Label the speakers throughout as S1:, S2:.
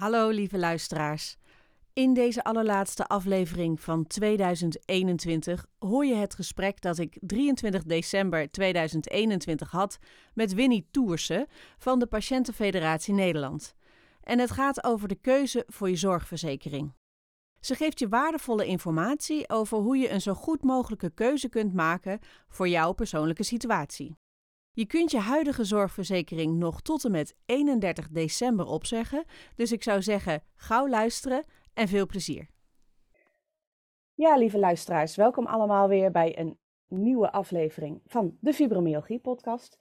S1: Hallo lieve luisteraars. In deze allerlaatste aflevering van 2021 hoor je het gesprek dat ik 23 december 2021 had met Winnie Toersen van de Patiëntenfederatie Nederland. En het gaat over de keuze voor je zorgverzekering. Ze geeft je waardevolle informatie over hoe je een zo goed mogelijke keuze kunt maken voor jouw persoonlijke situatie. Je kunt je huidige zorgverzekering nog tot en met 31 december opzeggen, dus ik zou zeggen: gauw luisteren en veel plezier. Ja, lieve luisteraars, welkom allemaal weer bij een nieuwe aflevering van de Fibromyalgie podcast.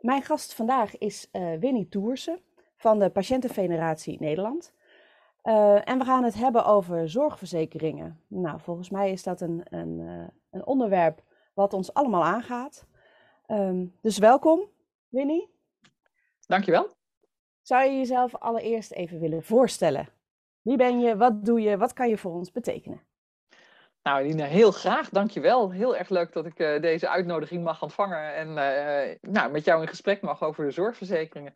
S1: Mijn gast vandaag is uh, Winnie Toersen van de Patiëntenfederatie Nederland. Uh, en we gaan het hebben over zorgverzekeringen. Nou, volgens mij is dat een, een, uh, een onderwerp wat ons allemaal aangaat. Um, dus welkom, Winnie.
S2: Dankjewel.
S1: Zou je jezelf allereerst even willen voorstellen? Wie ben je? Wat doe je? Wat kan je voor ons betekenen?
S2: Nou, Lina, heel graag. Dankjewel. Heel erg leuk dat ik uh, deze uitnodiging mag ontvangen en uh, nou, met jou in gesprek mag over de zorgverzekeringen.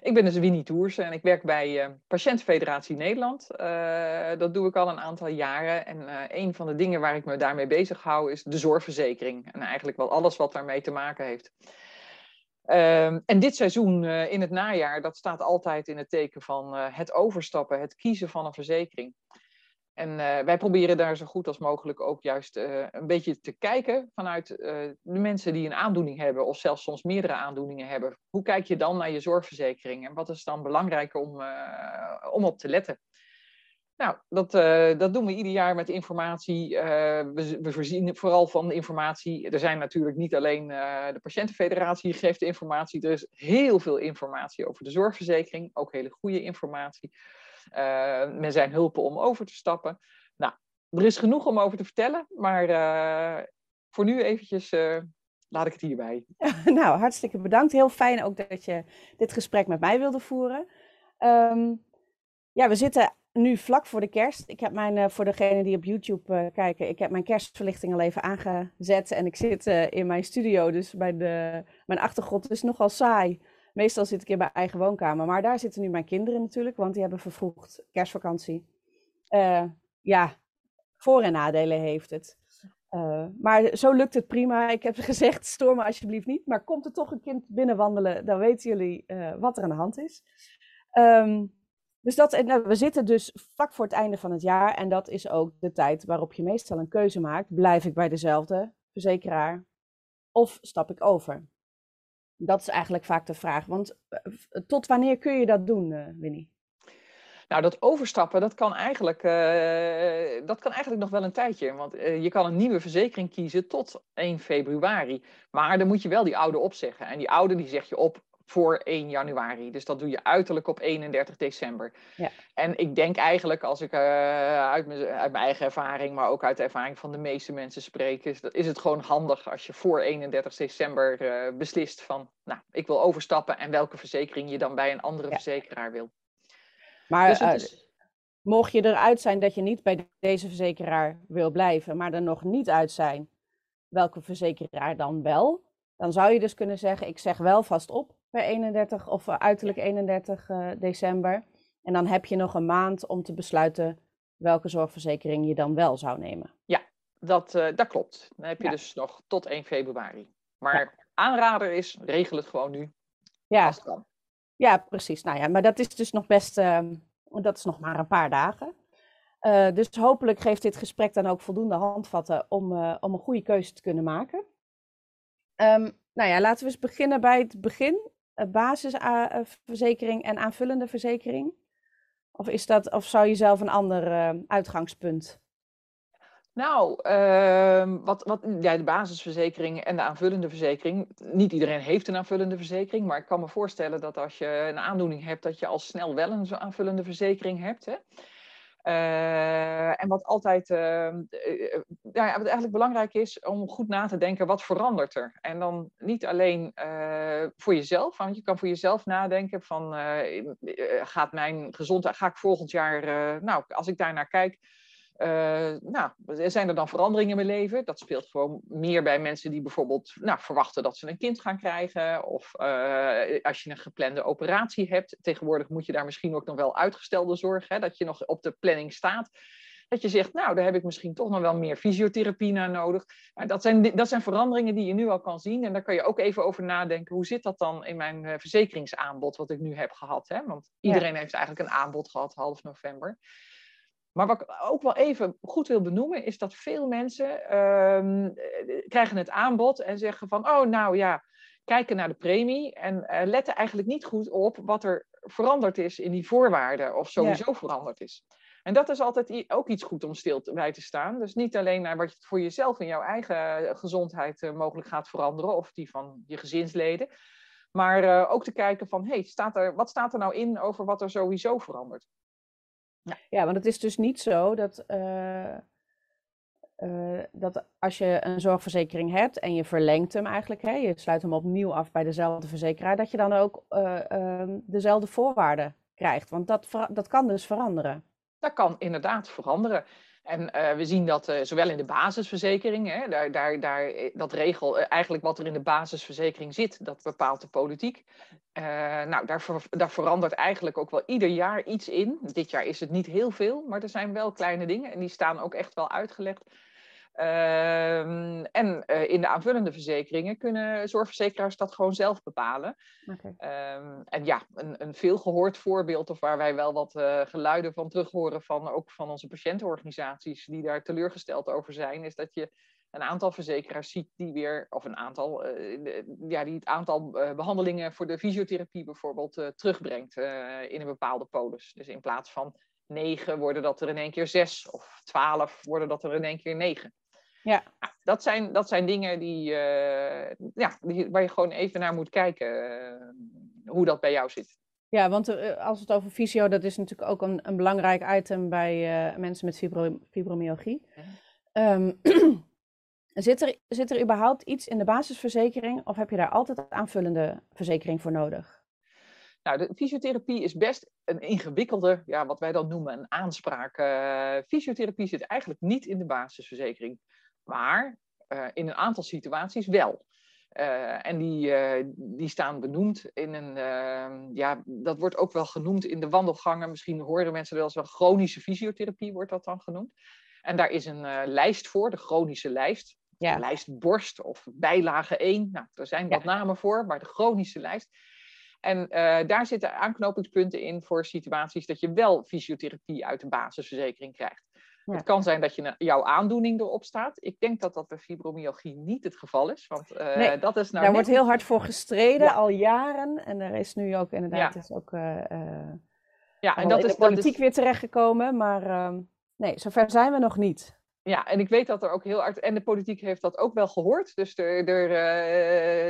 S2: Ik ben dus Winnie Toers en ik werk bij uh, Patiëntenfederatie Nederland. dat doe ik al een aantal jaren. En een van de dingen waar ik me daarmee bezig hou is de zorgverzekering. En eigenlijk wel alles wat daarmee te maken heeft. Um, en dit seizoen in het najaar, dat staat altijd in het teken van het overstappen, het kiezen van een verzekering. En uh, wij proberen daar zo goed als mogelijk ook juist een beetje te kijken vanuit de mensen die een aandoening hebben, of zelfs soms meerdere aandoeningen hebben. Hoe kijk je dan naar je zorgverzekering en wat is dan belangrijk om, om op te letten? Nou, dat, dat doen we ieder jaar met informatie. We, we, voorzien vooral van informatie. Er zijn natuurlijk niet alleen de patiëntenfederatie geeft informatie. Er is heel veel informatie over de zorgverzekering. Ook hele goede informatie. Men zijn hulpen om over te stappen. Nou, er is genoeg om over te vertellen. Maar voor nu eventjes laat ik het hierbij.
S1: nou, hartstikke bedankt. Heel fijn ook dat je dit gesprek met mij wilde voeren. Um, ja, we zitten nu vlak voor de kerst. Ik heb mijn, voor degenen die op YouTube uh, kijken, ik heb mijn kerstverlichting al even aangezet. En ik zit in mijn studio, dus bij de, mijn achtergrond is nogal saai. Meestal zit ik in mijn eigen woonkamer. Maar daar zitten nu mijn kinderen natuurlijk, want die hebben vervroegd kerstvakantie. ja, voor- en nadelen heeft het. maar zo lukt het prima. Ik heb gezegd, stoor me alsjeblieft niet. Maar komt er toch een kind binnenwandelen, dan weten jullie wat er aan de hand is. Um, dus dat, nou, we zitten dus vlak voor het einde van het jaar en dat is ook de tijd waarop je meestal een keuze maakt. Blijf ik bij dezelfde verzekeraar of stap ik over? Dat is eigenlijk vaak de vraag. Want eh, tot wanneer kun je dat doen, uh, Winnie?
S2: Nou, dat overstappen, dat kan, eigenlijk, uh, dat kan eigenlijk nog wel een tijdje. Want je kan een nieuwe verzekering kiezen tot 1 februari. Maar dan moet je wel die oude opzeggen. En die oude die zeg je op voor 1 januari. Dus dat doe je uiterlijk op 31 december. Ja. En ik denk eigenlijk, als ik uh, uit, mijn, uit, mijn, eigen ervaring, maar ook uit de ervaring van de meeste mensen spreek, is, is het gewoon handig als je voor 31 december uh, beslist van, nou, ik wil overstappen en welke verzekering je dan bij een andere ja. verzekeraar wil.
S1: Maar dus is... mocht je eruit zijn dat je niet bij deze verzekeraar wil blijven, maar er nog niet uit zijn, welke verzekeraar dan wel? Dan zou je dus kunnen zeggen, ik zeg wel vast op per 31 of uiterlijk 31 uh, december. En dan heb je nog een maand om te besluiten welke zorgverzekering je dan wel zou nemen.
S2: Ja, dat, uh, dat klopt. Dan heb je ja. dus nog tot 1 februari. Maar ja. aanrader is, regel het gewoon nu.
S1: Ja. Als het kan. Ja, precies. Nou ja, maar dat is dus nog best, uh, dat is nog maar een paar dagen. dus hopelijk geeft dit gesprek dan ook voldoende handvatten om, om een goede keuze te kunnen maken. Um, nou ja, laten we eens beginnen bij het begin. Basisverzekering en aanvullende verzekering. Of, is dat, of zou je zelf een ander uitgangspunt
S2: nou, uh, wat, wat, ja, de basisverzekering en de aanvullende verzekering. Niet iedereen heeft een aanvullende verzekering, maar ik kan me voorstellen dat als je een aandoening hebt, dat je al snel wel een aanvullende verzekering hebt. Hè? Uh, en wat altijd, uh, ja, wat eigenlijk belangrijk is om goed na te denken, wat verandert er? En dan niet alleen voor jezelf, want je kan voor jezelf nadenken van, gaat mijn gezondheid, ga ik volgend jaar, nou, als ik daar naar kijk, uh, nou, zijn er dan veranderingen in mijn leven? Dat speelt gewoon meer bij mensen die bijvoorbeeld nou, verwachten dat ze een kind gaan krijgen. Of uh, als je een geplande operatie hebt. Tegenwoordig moet je daar misschien ook nog wel uitgestelde zorg, hè, dat je nog op de planning staat. Dat je zegt, nou, daar heb ik misschien toch nog wel meer fysiotherapie naar nodig. Maar dat zijn, dat zijn veranderingen die je nu al kan zien. En daar kan je ook even over nadenken. Hoe zit dat dan in mijn uh, verzekeringsaanbod wat ik nu heb gehad? Hè? Want iedereen heeft eigenlijk een aanbod gehad half november. Maar wat ik ook wel even goed wil benoemen, is dat veel mensen uh, krijgen het aanbod en zeggen van, oh nou ja, kijken naar de premie en uh, letten eigenlijk niet goed op wat er veranderd is in die voorwaarden of sowieso veranderd is. En dat is altijd ook iets goed om stil bij te staan. Dus niet alleen naar wat je voor jezelf en jouw eigen gezondheid uh, mogelijk gaat veranderen of die van je gezinsleden. Maar uh, ook te kijken van, hey, staat er, wat staat er nou in over wat er sowieso verandert?
S1: Ja. ja, want het is dus niet zo dat, uh, uh, dat als je een zorgverzekering hebt en je verlengt hem eigenlijk, hè, je sluit hem opnieuw af bij dezelfde verzekeraar, dat je dan ook uh, dezelfde voorwaarden krijgt. Want dat, dat kan dus veranderen.
S2: Dat kan inderdaad veranderen. En uh, we zien dat uh, zowel in de basisverzekering, hè, daar, daar, daar, eh, dat regel, eigenlijk wat er in de basisverzekering zit, dat bepaalt de politiek. Nou, daar, daar verandert eigenlijk ook wel ieder jaar iets in. Dit jaar is het niet heel veel, maar er zijn wel kleine dingen en die staan ook echt wel uitgelegd. Uh, en uh, in de aanvullende verzekeringen kunnen zorgverzekeraars dat gewoon zelf bepalen. Okay. Uh, en ja, een, een veelgehoord voorbeeld, of waar wij wel wat uh, geluiden van terug horen van ook van onze patiëntenorganisaties die daar teleurgesteld over zijn, is dat je een aantal verzekeraars ziet die weer, of een aantal, uh, ja, die het aantal behandelingen voor de fysiotherapie bijvoorbeeld terugbrengt in een bepaalde polis. Dus in plaats van negen worden dat er in één keer zes, of twaalf worden dat er in één keer negen. Ja. Dat, zijn, dat zijn dingen die, uh, ja, die, waar je gewoon even naar moet kijken uh, hoe dat bij jou zit.
S1: Ja, want uh, als het over fysio, dat is natuurlijk ook een, een belangrijk item bij mensen met fibro, fibromyalgie. Ja. Um, zit, er, zit er überhaupt iets in de basisverzekering of heb je daar altijd aanvullende verzekering voor nodig?
S2: Nou, de fysiotherapie is best een ingewikkelde, ja, wat wij dan noemen een aanspraak. fysiotherapie zit eigenlijk niet in de basisverzekering maar uh, in een aantal situaties wel. Uh, en die, uh, die staan benoemd in een, ja, dat wordt ook wel genoemd in de wandelgangen. Misschien horen mensen wel eens wel chronische fysiotherapie, wordt dat dan genoemd. En daar is een lijst voor, de chronische lijst. Ja. lijst borst of bijlage 1. Nou, er zijn wat ja. namen voor, maar de chronische lijst. En daar zitten aanknopingspunten in voor situaties dat je wel fysiotherapie uit de basisverzekering krijgt. Het kan zijn dat je, jouw aandoening erop staat. Ik denk dat dat bij fibromyalgie niet het geval is. Want uh,
S1: nee,
S2: dat is nou
S1: daar wordt heel hard voor gestreden, ja. al jaren. En er is nu ook inderdaad ja. is ook, uh, ja, en dat is de politiek is... weer terechtgekomen. Maar uh, nee, zover zijn we nog niet.
S2: Ja, en ik weet dat er ook heel hard. En de politiek heeft dat ook wel gehoord. Dus er, er,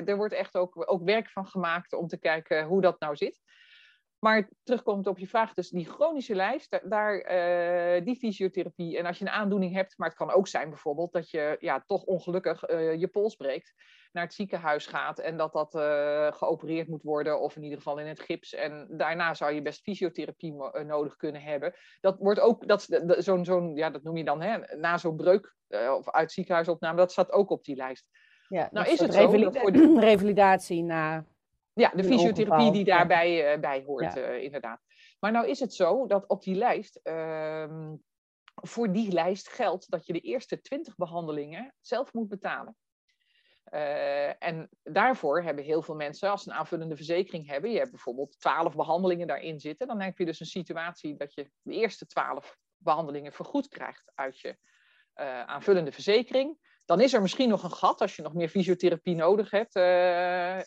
S2: er wordt echt ook, ook werk van gemaakt om te kijken hoe dat nou zit. Maar terugkomend op je vraag, dus die chronische lijst, daar, uh, die fysiotherapie. En als je een aandoening hebt, maar het kan ook zijn bijvoorbeeld dat je ja, toch ongelukkig uh, je pols breekt, naar het ziekenhuis gaat en dat dat uh, geopereerd moet worden, of in ieder geval in het gips. En daarna zou je best fysiotherapie nodig kunnen hebben. Dat wordt ook, dat, zo'n, zo'n, ja, dat noem je dan, hè, na zo'n breuk of uit ziekenhuisopname, dat staat ook op die lijst.
S1: Ja, nou is het zo. Voor de... Revalidatie na
S2: ja, de fysiotherapie die daarbij uh, bij hoort, ja. uh, inderdaad. Maar nou is het zo dat op die lijst, uh, voor die lijst geldt dat je de eerste 20 behandelingen zelf moet betalen. Uh, en daarvoor hebben heel veel mensen, als ze een aanvullende verzekering hebben, je hebt bijvoorbeeld 12 behandelingen daarin zitten, dan heb je dus een situatie dat je de eerste 12 behandelingen vergoed krijgt uit je aanvullende verzekering. Dan is er misschien nog een gat als je nog meer fysiotherapie nodig hebt.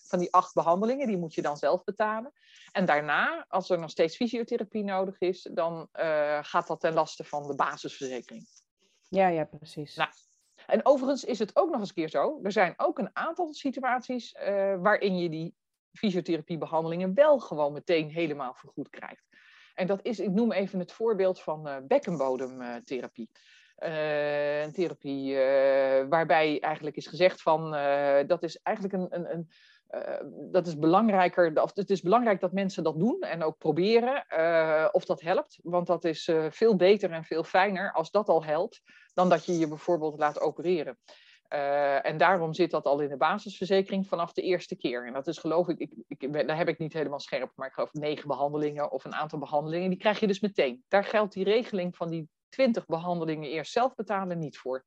S2: van die acht behandelingen, die moet je dan zelf betalen. En daarna, als er nog steeds fysiotherapie nodig is, dan gaat dat ten laste van de basisverzekering.
S1: Ja, ja, precies.
S2: Nou, en overigens is het ook nog eens een keer zo. Er zijn ook een aantal situaties uh, waarin je die fysiotherapiebehandelingen wel gewoon meteen helemaal vergoed krijgt. En dat is, ik noem even het voorbeeld van bekkenbodemtherapie. Uh, een therapie waarbij eigenlijk is gezegd van dat is eigenlijk een, een, een dat is belangrijker, of het is belangrijk dat mensen dat doen en ook proberen of dat helpt. Want dat is veel beter en veel fijner als dat al helpt, dan dat je je bijvoorbeeld laat opereren. En daarom zit dat al in de basisverzekering vanaf de eerste keer. En dat is geloof ik, ik, ik daar heb ik niet helemaal scherp, maar ik geloof negen behandelingen of een aantal behandelingen, die krijg je dus meteen. Daar geldt die regeling van die twintig behandelingen eerst zelf betalen niet voor.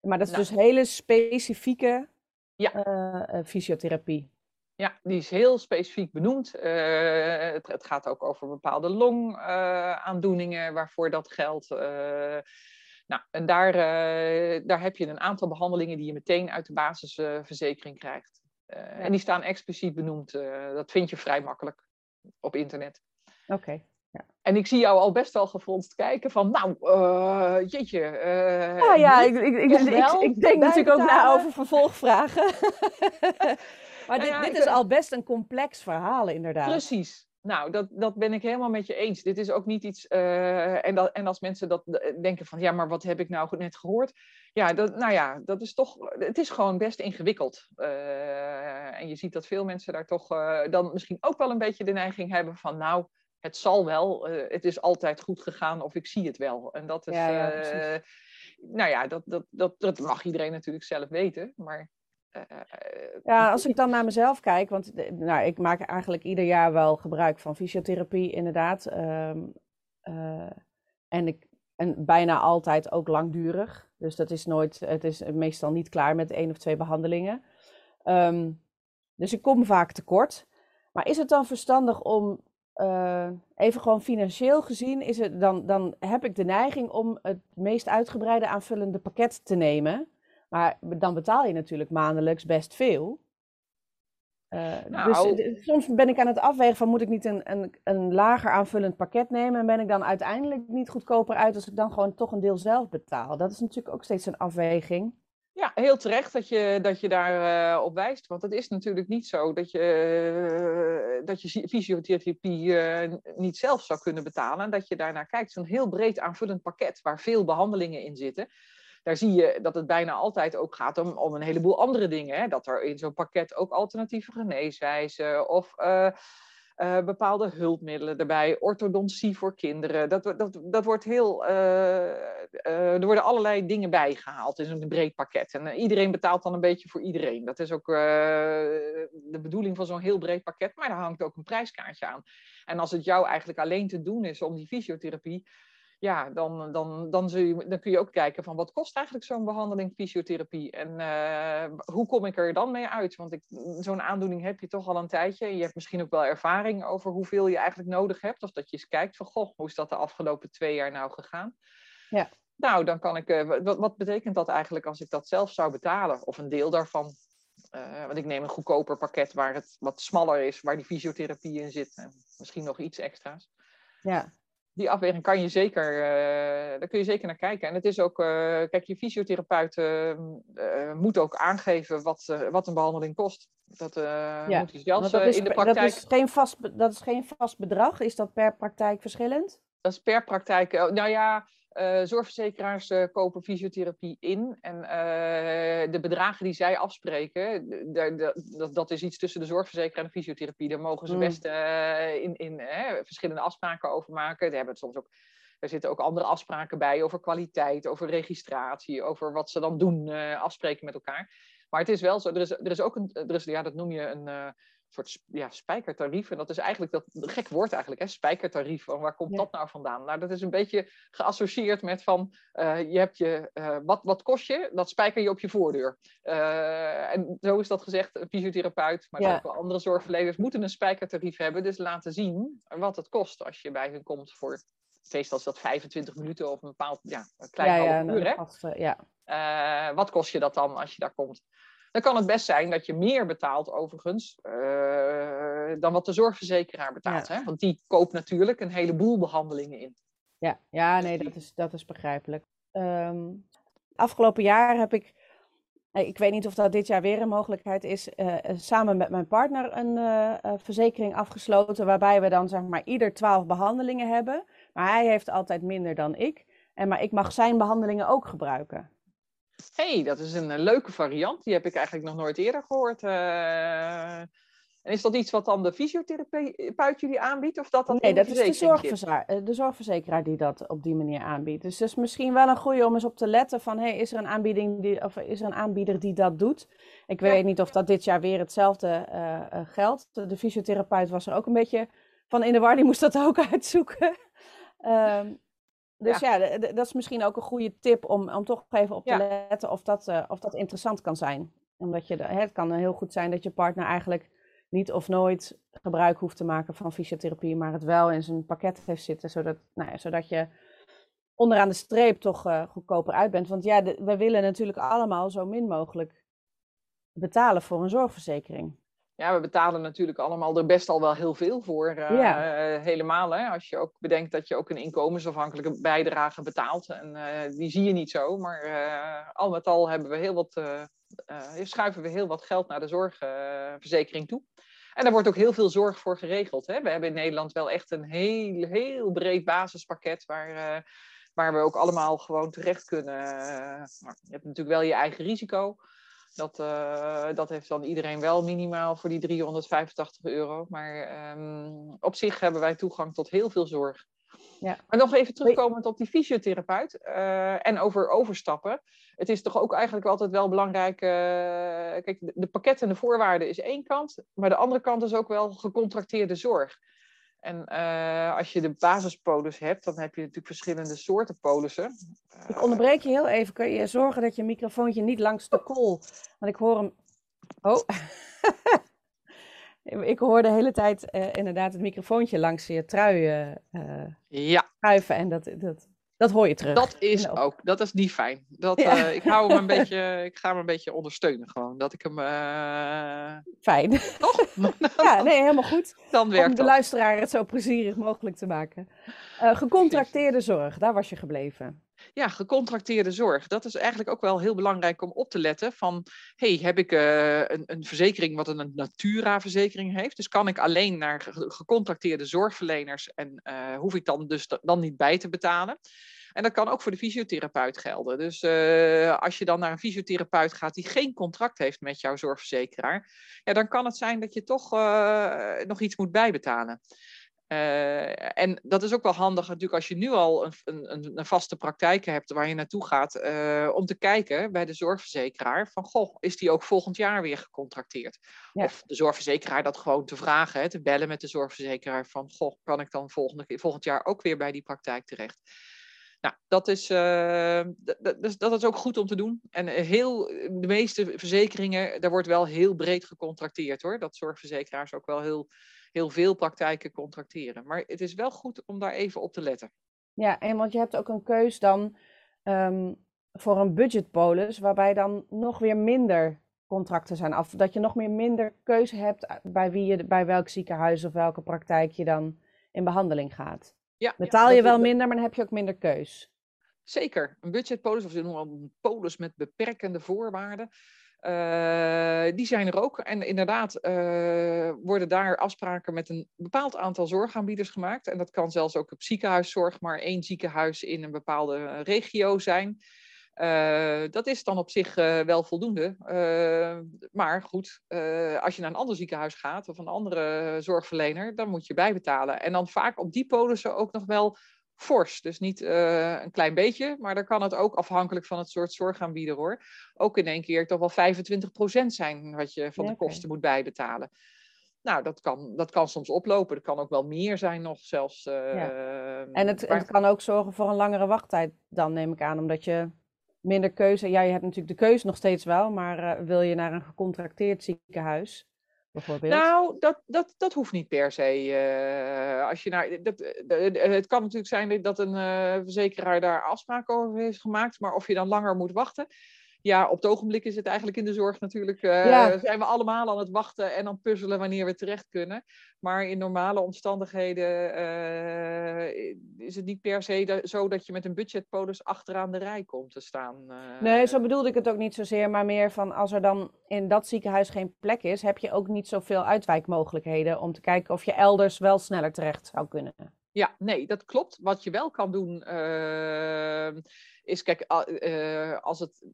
S1: Maar dat is nou. dus hele specifieke ja. uh, fysiotherapie.
S2: Ja, die is heel specifiek benoemd. Uh, het, het, gaat ook over bepaalde longaandoeningen waarvoor dat geldt. Nou, en daar, uh, daar heb je een aantal behandelingen die je meteen uit de basisverzekering krijgt. Uh, En die staan expliciet benoemd. Uh, dat vind je vrij makkelijk op internet.
S1: Oké. Ja.
S2: En ik zie jou al best wel gefronst kijken van, nou, jeetje.
S1: ja, ja, ik, ik, ik, ik denk natuurlijk ook na over vervolgvragen. maar dit, dit is al best een complex verhaal, inderdaad.
S2: Precies, nou, dat, dat ben ik helemaal met je eens. Dit is ook niet iets. Uh, en, dat, en als mensen dat denken van ja, maar wat heb ik nou net gehoord? Ja, dat, nou ja, dat is toch. Het is gewoon best ingewikkeld. Uh, en je ziet dat veel mensen daar toch uh, dan misschien ook wel een beetje de neiging hebben van nou, het zal wel, het is altijd goed gegaan of ik zie het wel. En dat is. Ja, ja, nou ja, dat, dat, dat, dat mag iedereen natuurlijk zelf weten. Maar
S1: ja, als ik dan naar mezelf kijk, want nou, ik maak eigenlijk ieder jaar wel gebruik van fysiotherapie, inderdaad. Ehm, eh, en, ik, en bijna altijd ook langdurig. Dus dat is nooit, het is meestal niet klaar met één of twee behandelingen. Ehm, dus ik kom vaak tekort. Maar is het dan verstandig om, uh, even gewoon financieel gezien, is het, dan, dan heb ik de neiging om het meest uitgebreide aanvullende pakket te nemen. Maar dan betaal je natuurlijk maandelijks best veel. Uh, nou, dus soms ben ik aan het afwegen van moet ik niet een, een, een lager aanvullend pakket nemen en ben ik dan uiteindelijk niet goedkoper uit als ik dan gewoon toch een deel zelf betaal. Dat is natuurlijk ook steeds een afweging.
S2: Ja, heel terecht dat je, dat je daar uh, op wijst. Want het is natuurlijk niet zo dat je, uh, dat je fysiotherapie niet zelf zou kunnen betalen. En dat je daarnaar kijkt. Zo'n heel breed aanvullend pakket waar veel behandelingen in zitten daar zie je dat het bijna altijd ook gaat om, om een heleboel andere dingen. Hè? Dat er in zo'n pakket ook alternatieve geneeswijzen of uh, bepaalde hulpmiddelen erbij, orthodontie voor kinderen. Dat, dat, dat wordt heel, uh, er worden allerlei dingen bijgehaald in zo'n breed pakket. En iedereen betaalt dan een beetje voor iedereen. Dat is ook de bedoeling van zo'n heel breed pakket, maar daar hangt ook een prijskaartje aan. En als het jou eigenlijk alleen te doen is om die fysiotherapie ja, dan, dan, dan, zul je, dan kun je ook kijken van wat kost eigenlijk zo'n behandeling fysiotherapie en uh, hoe kom ik er dan mee uit? Want zo'n aandoening heb je toch al een tijdje. Je hebt misschien ook wel ervaring over hoeveel je eigenlijk nodig hebt. Of dat je eens kijkt van, goh, hoe is dat de afgelopen twee jaar nou gegaan?
S1: Ja.
S2: Nou, dan kan ik, uh, wat, wat betekent dat eigenlijk als ik dat zelf zou betalen? Of een deel daarvan? Uh, want ik neem een goedkoper pakket waar het wat smaller is, waar die fysiotherapie in zit. En misschien nog iets extra's.
S1: Ja,
S2: die afweging kan je zeker, uh, daar kun je zeker naar kijken. En het is ook, uh, kijk, je fysiotherapeut uh, moet ook aangeven wat, wat een behandeling kost. Dat ja. moet hij zelfs
S1: dat
S2: is, in de praktijk.
S1: Dat is, geen vast, dat is geen vast bedrag. Is dat per praktijk verschillend?
S2: Dat is per praktijk. Nou ja, uh, zorgverzekeraars uh, kopen fysiotherapie in. En uh, de bedragen die zij afspreken, dat, dat is iets tussen de zorgverzekeraar en de fysiotherapie. Daar mogen ze mm. best in, in verschillende afspraken over maken. Daar hebben soms ook. Er zitten ook andere afspraken bij over kwaliteit, over registratie, over wat ze dan doen, afspreken met elkaar. Maar het is wel zo, er is, er is ook een, er is, ja, dat noem je een, soort ja, spijkertarief. En dat is eigenlijk dat gek woord eigenlijk, hè? spijkertarief. Waar komt dat nou vandaan? Nou, dat is een beetje geassocieerd met van uh, je hebt je, uh, wat, wat kost je? Dat spijker je op je voordeur. Uh, en zo is dat gezegd, een fysiotherapeut, maar ja. ook wel andere zorgverleners moeten een spijkertarief hebben. Dus laten zien wat het kost als je bij hen komt voor meestal is dat 25 minuten of een bepaald ja, een klein ja, half uur. Hè? ja. Uh, wat kost je dat dan als je daar komt? Dan kan het best zijn dat je meer betaalt, overigens, uh, dan wat de zorgverzekeraar betaalt. Hè? Want die koopt natuurlijk een heleboel behandelingen in.
S1: Ja, ja nee, dat is, dat is begrijpelijk. Um, afgelopen jaar heb ik, eh, ik weet niet of dat dit jaar weer een mogelijkheid is, uh, samen met mijn partner een uh, verzekering afgesloten. Waarbij we dan zeg maar ieder twaalf behandelingen hebben. Maar hij heeft altijd minder dan ik. En, maar ik mag zijn behandelingen ook gebruiken
S2: hey, dat is een, leuke variant. Die heb ik eigenlijk nog nooit eerder gehoord. Uh, en is dat iets wat dan de fysiotherapeut jullie aanbiedt? Of dat dan
S1: nee, dat is de, zorgverzekeraar, eh, de zorgverzekeraar die dat op die manier aanbiedt. Dus het is misschien wel een goede om eens op te letten van... Hey, is, er een aanbieding die, of is er een aanbieder die dat doet? Ik weet niet of dat dit jaar weer hetzelfde uh, geldt. De, de, fysiotherapeut was er ook een beetje van in de war. Die moest dat ook uitzoeken. um, Dus ja, dat is misschien ook een goede tip om, om toch even op te letten of dat, uh, of dat interessant kan zijn. Omdat je, het kan heel goed zijn dat je partner eigenlijk niet of nooit gebruik hoeft te maken van fysiotherapie, maar het wel in zijn pakket heeft zitten, zodat, nou ja, zodat je onderaan de streep toch uh, goedkoper uit bent. Want ja, we willen natuurlijk allemaal zo min mogelijk betalen voor een zorgverzekering
S2: ja, we betalen natuurlijk allemaal er best al wel heel veel voor. Uh, helemaal, hè? als je ook bedenkt dat je ook een inkomensafhankelijke bijdrage betaalt. En uh, die zie je niet zo, maar uh, al met al hebben we heel wat, schuiven we heel wat geld naar de zorgverzekering toe. En daar wordt ook heel veel zorg voor geregeld. Hè? We hebben in Nederland wel echt een heel, heel breed basispakket waar, waar we ook allemaal gewoon terecht kunnen. Je hebt natuurlijk wel je eigen risico. Dat, uh, dat heeft dan iedereen wel minimaal voor die 385 euro. Maar um, op zich hebben wij toegang tot heel veel zorg. Ja. Maar nog even terugkomend op die fysiotherapeut uh, en over overstappen. Het is toch ook eigenlijk altijd wel belangrijk. Uh, kijk, de, de pakket en de voorwaarden is één kant, maar de andere kant is ook wel gecontracteerde zorg. En uh, als je de basispolis hebt, dan heb je natuurlijk verschillende soorten polissen.
S1: Ik onderbreek je heel even. Kun je zorgen dat je microfoontje niet langs de kool... Want ik hoor hem... Oh. ik hoor de hele tijd uh, inderdaad het microfoontje langs je trui ja. schuiven. En dat, dat, dat hoor je terug.
S2: Dat is ook, dat is niet fijn. Dat, ja. uh, ik, hou hem een beetje, ik ga hem een beetje ondersteunen gewoon. Dat ik hem... Uh...
S1: Fijn. Toch? ja, nee, helemaal goed. Dan werkt Om de luisteraar het zo plezierig mogelijk te maken. Uh, gecontracteerde zorg, daar was je gebleven.
S2: Ja, gecontracteerde zorg. Dat is eigenlijk ook wel heel belangrijk om op te letten van... hey, heb ik een, een, verzekering wat een Natura-verzekering heeft? Dus kan ik alleen naar gecontracteerde zorgverleners en hoef ik dan dus dan niet bij te betalen? En dat kan ook voor de fysiotherapeut gelden. Dus uh, als je dan naar een fysiotherapeut gaat die geen contract heeft met jouw zorgverzekeraar, ja, dan kan het zijn dat je toch nog iets moet bijbetalen. Uh, en dat is ook wel handig natuurlijk als je nu al een, een, een vaste praktijk hebt waar je naartoe gaat, uh, om te kijken bij de zorgverzekeraar van, goh, is die ook volgend jaar weer gecontracteerd? Ja. Of de zorgverzekeraar dat gewoon te vragen, hè, te bellen met de zorgverzekeraar van, goh, kan ik dan volgende, volgend jaar ook weer bij die praktijk terecht? Nou, dat is, uh, dat is ook goed om te doen. En heel, de meeste verzekeringen, daar wordt wel heel breed gecontracteerd hoor. Dat zorgverzekeraars ook wel heel, heel veel praktijken contracteren. Maar het is wel goed om daar even op te letten.
S1: Ja, en want je hebt ook een keus dan um, voor een budgetpolis, waarbij dan nog weer minder contracten zijn af. Dat je nog meer minder keuze hebt bij, wie je, bij welk ziekenhuis of welke praktijk je dan in behandeling gaat. Ja, Betaal je wel minder, maar dan heb je ook minder keus.
S2: Zeker. Een budgetpolis, of ze noemen een polis met beperkende voorwaarden. Uh, die zijn er ook. En inderdaad uh, worden daar afspraken met een bepaald aantal zorgaanbieders gemaakt. En dat kan zelfs ook op ziekenhuiszorg, maar één ziekenhuis in een bepaalde regio zijn. Uh, dat is dan op zich wel voldoende. Maar goed, als je naar een ander ziekenhuis gaat of een andere zorgverlener, dan moet je bijbetalen. En dan vaak op die polissen ook nog wel fors. Dus niet een klein beetje, maar dan kan het ook afhankelijk van het soort zorgaanbieder hoor. Ook in één keer toch wel 25% zijn wat je van de kosten moet bijbetalen. Nou, dat kan, dat kan soms oplopen. Dat kan ook wel meer zijn nog zelfs. Ja.
S1: En het, maar... het kan ook zorgen voor een langere wachttijd dan, neem ik aan, omdat je minder keuze. Ja, je hebt natuurlijk de keuze nog steeds wel, maar uh, wil je naar een gecontracteerd ziekenhuis,
S2: Nou, dat, dat, dat hoeft niet per se. Uh, als je nou, dat, het kan natuurlijk zijn dat een uh, verzekeraar daar afspraken over heeft gemaakt, maar of je dan langer moet wachten ja, op het ogenblik is het eigenlijk in de zorg natuurlijk. Uh, Zijn we allemaal aan het wachten en dan puzzelen wanneer we terecht kunnen. Maar in normale omstandigheden uh, is het niet per se zo dat je met een budgetpolis achteraan de rij komt te staan. Uh,
S1: nee, zo bedoelde ik het ook niet zozeer. Maar meer van als er dan in dat ziekenhuis geen plek is, heb je ook niet zoveel uitwijkmogelijkheden om te kijken of je elders wel sneller terecht zou kunnen.
S2: Ja, nee, dat klopt. Wat je wel kan doen, is kijk, als het eh,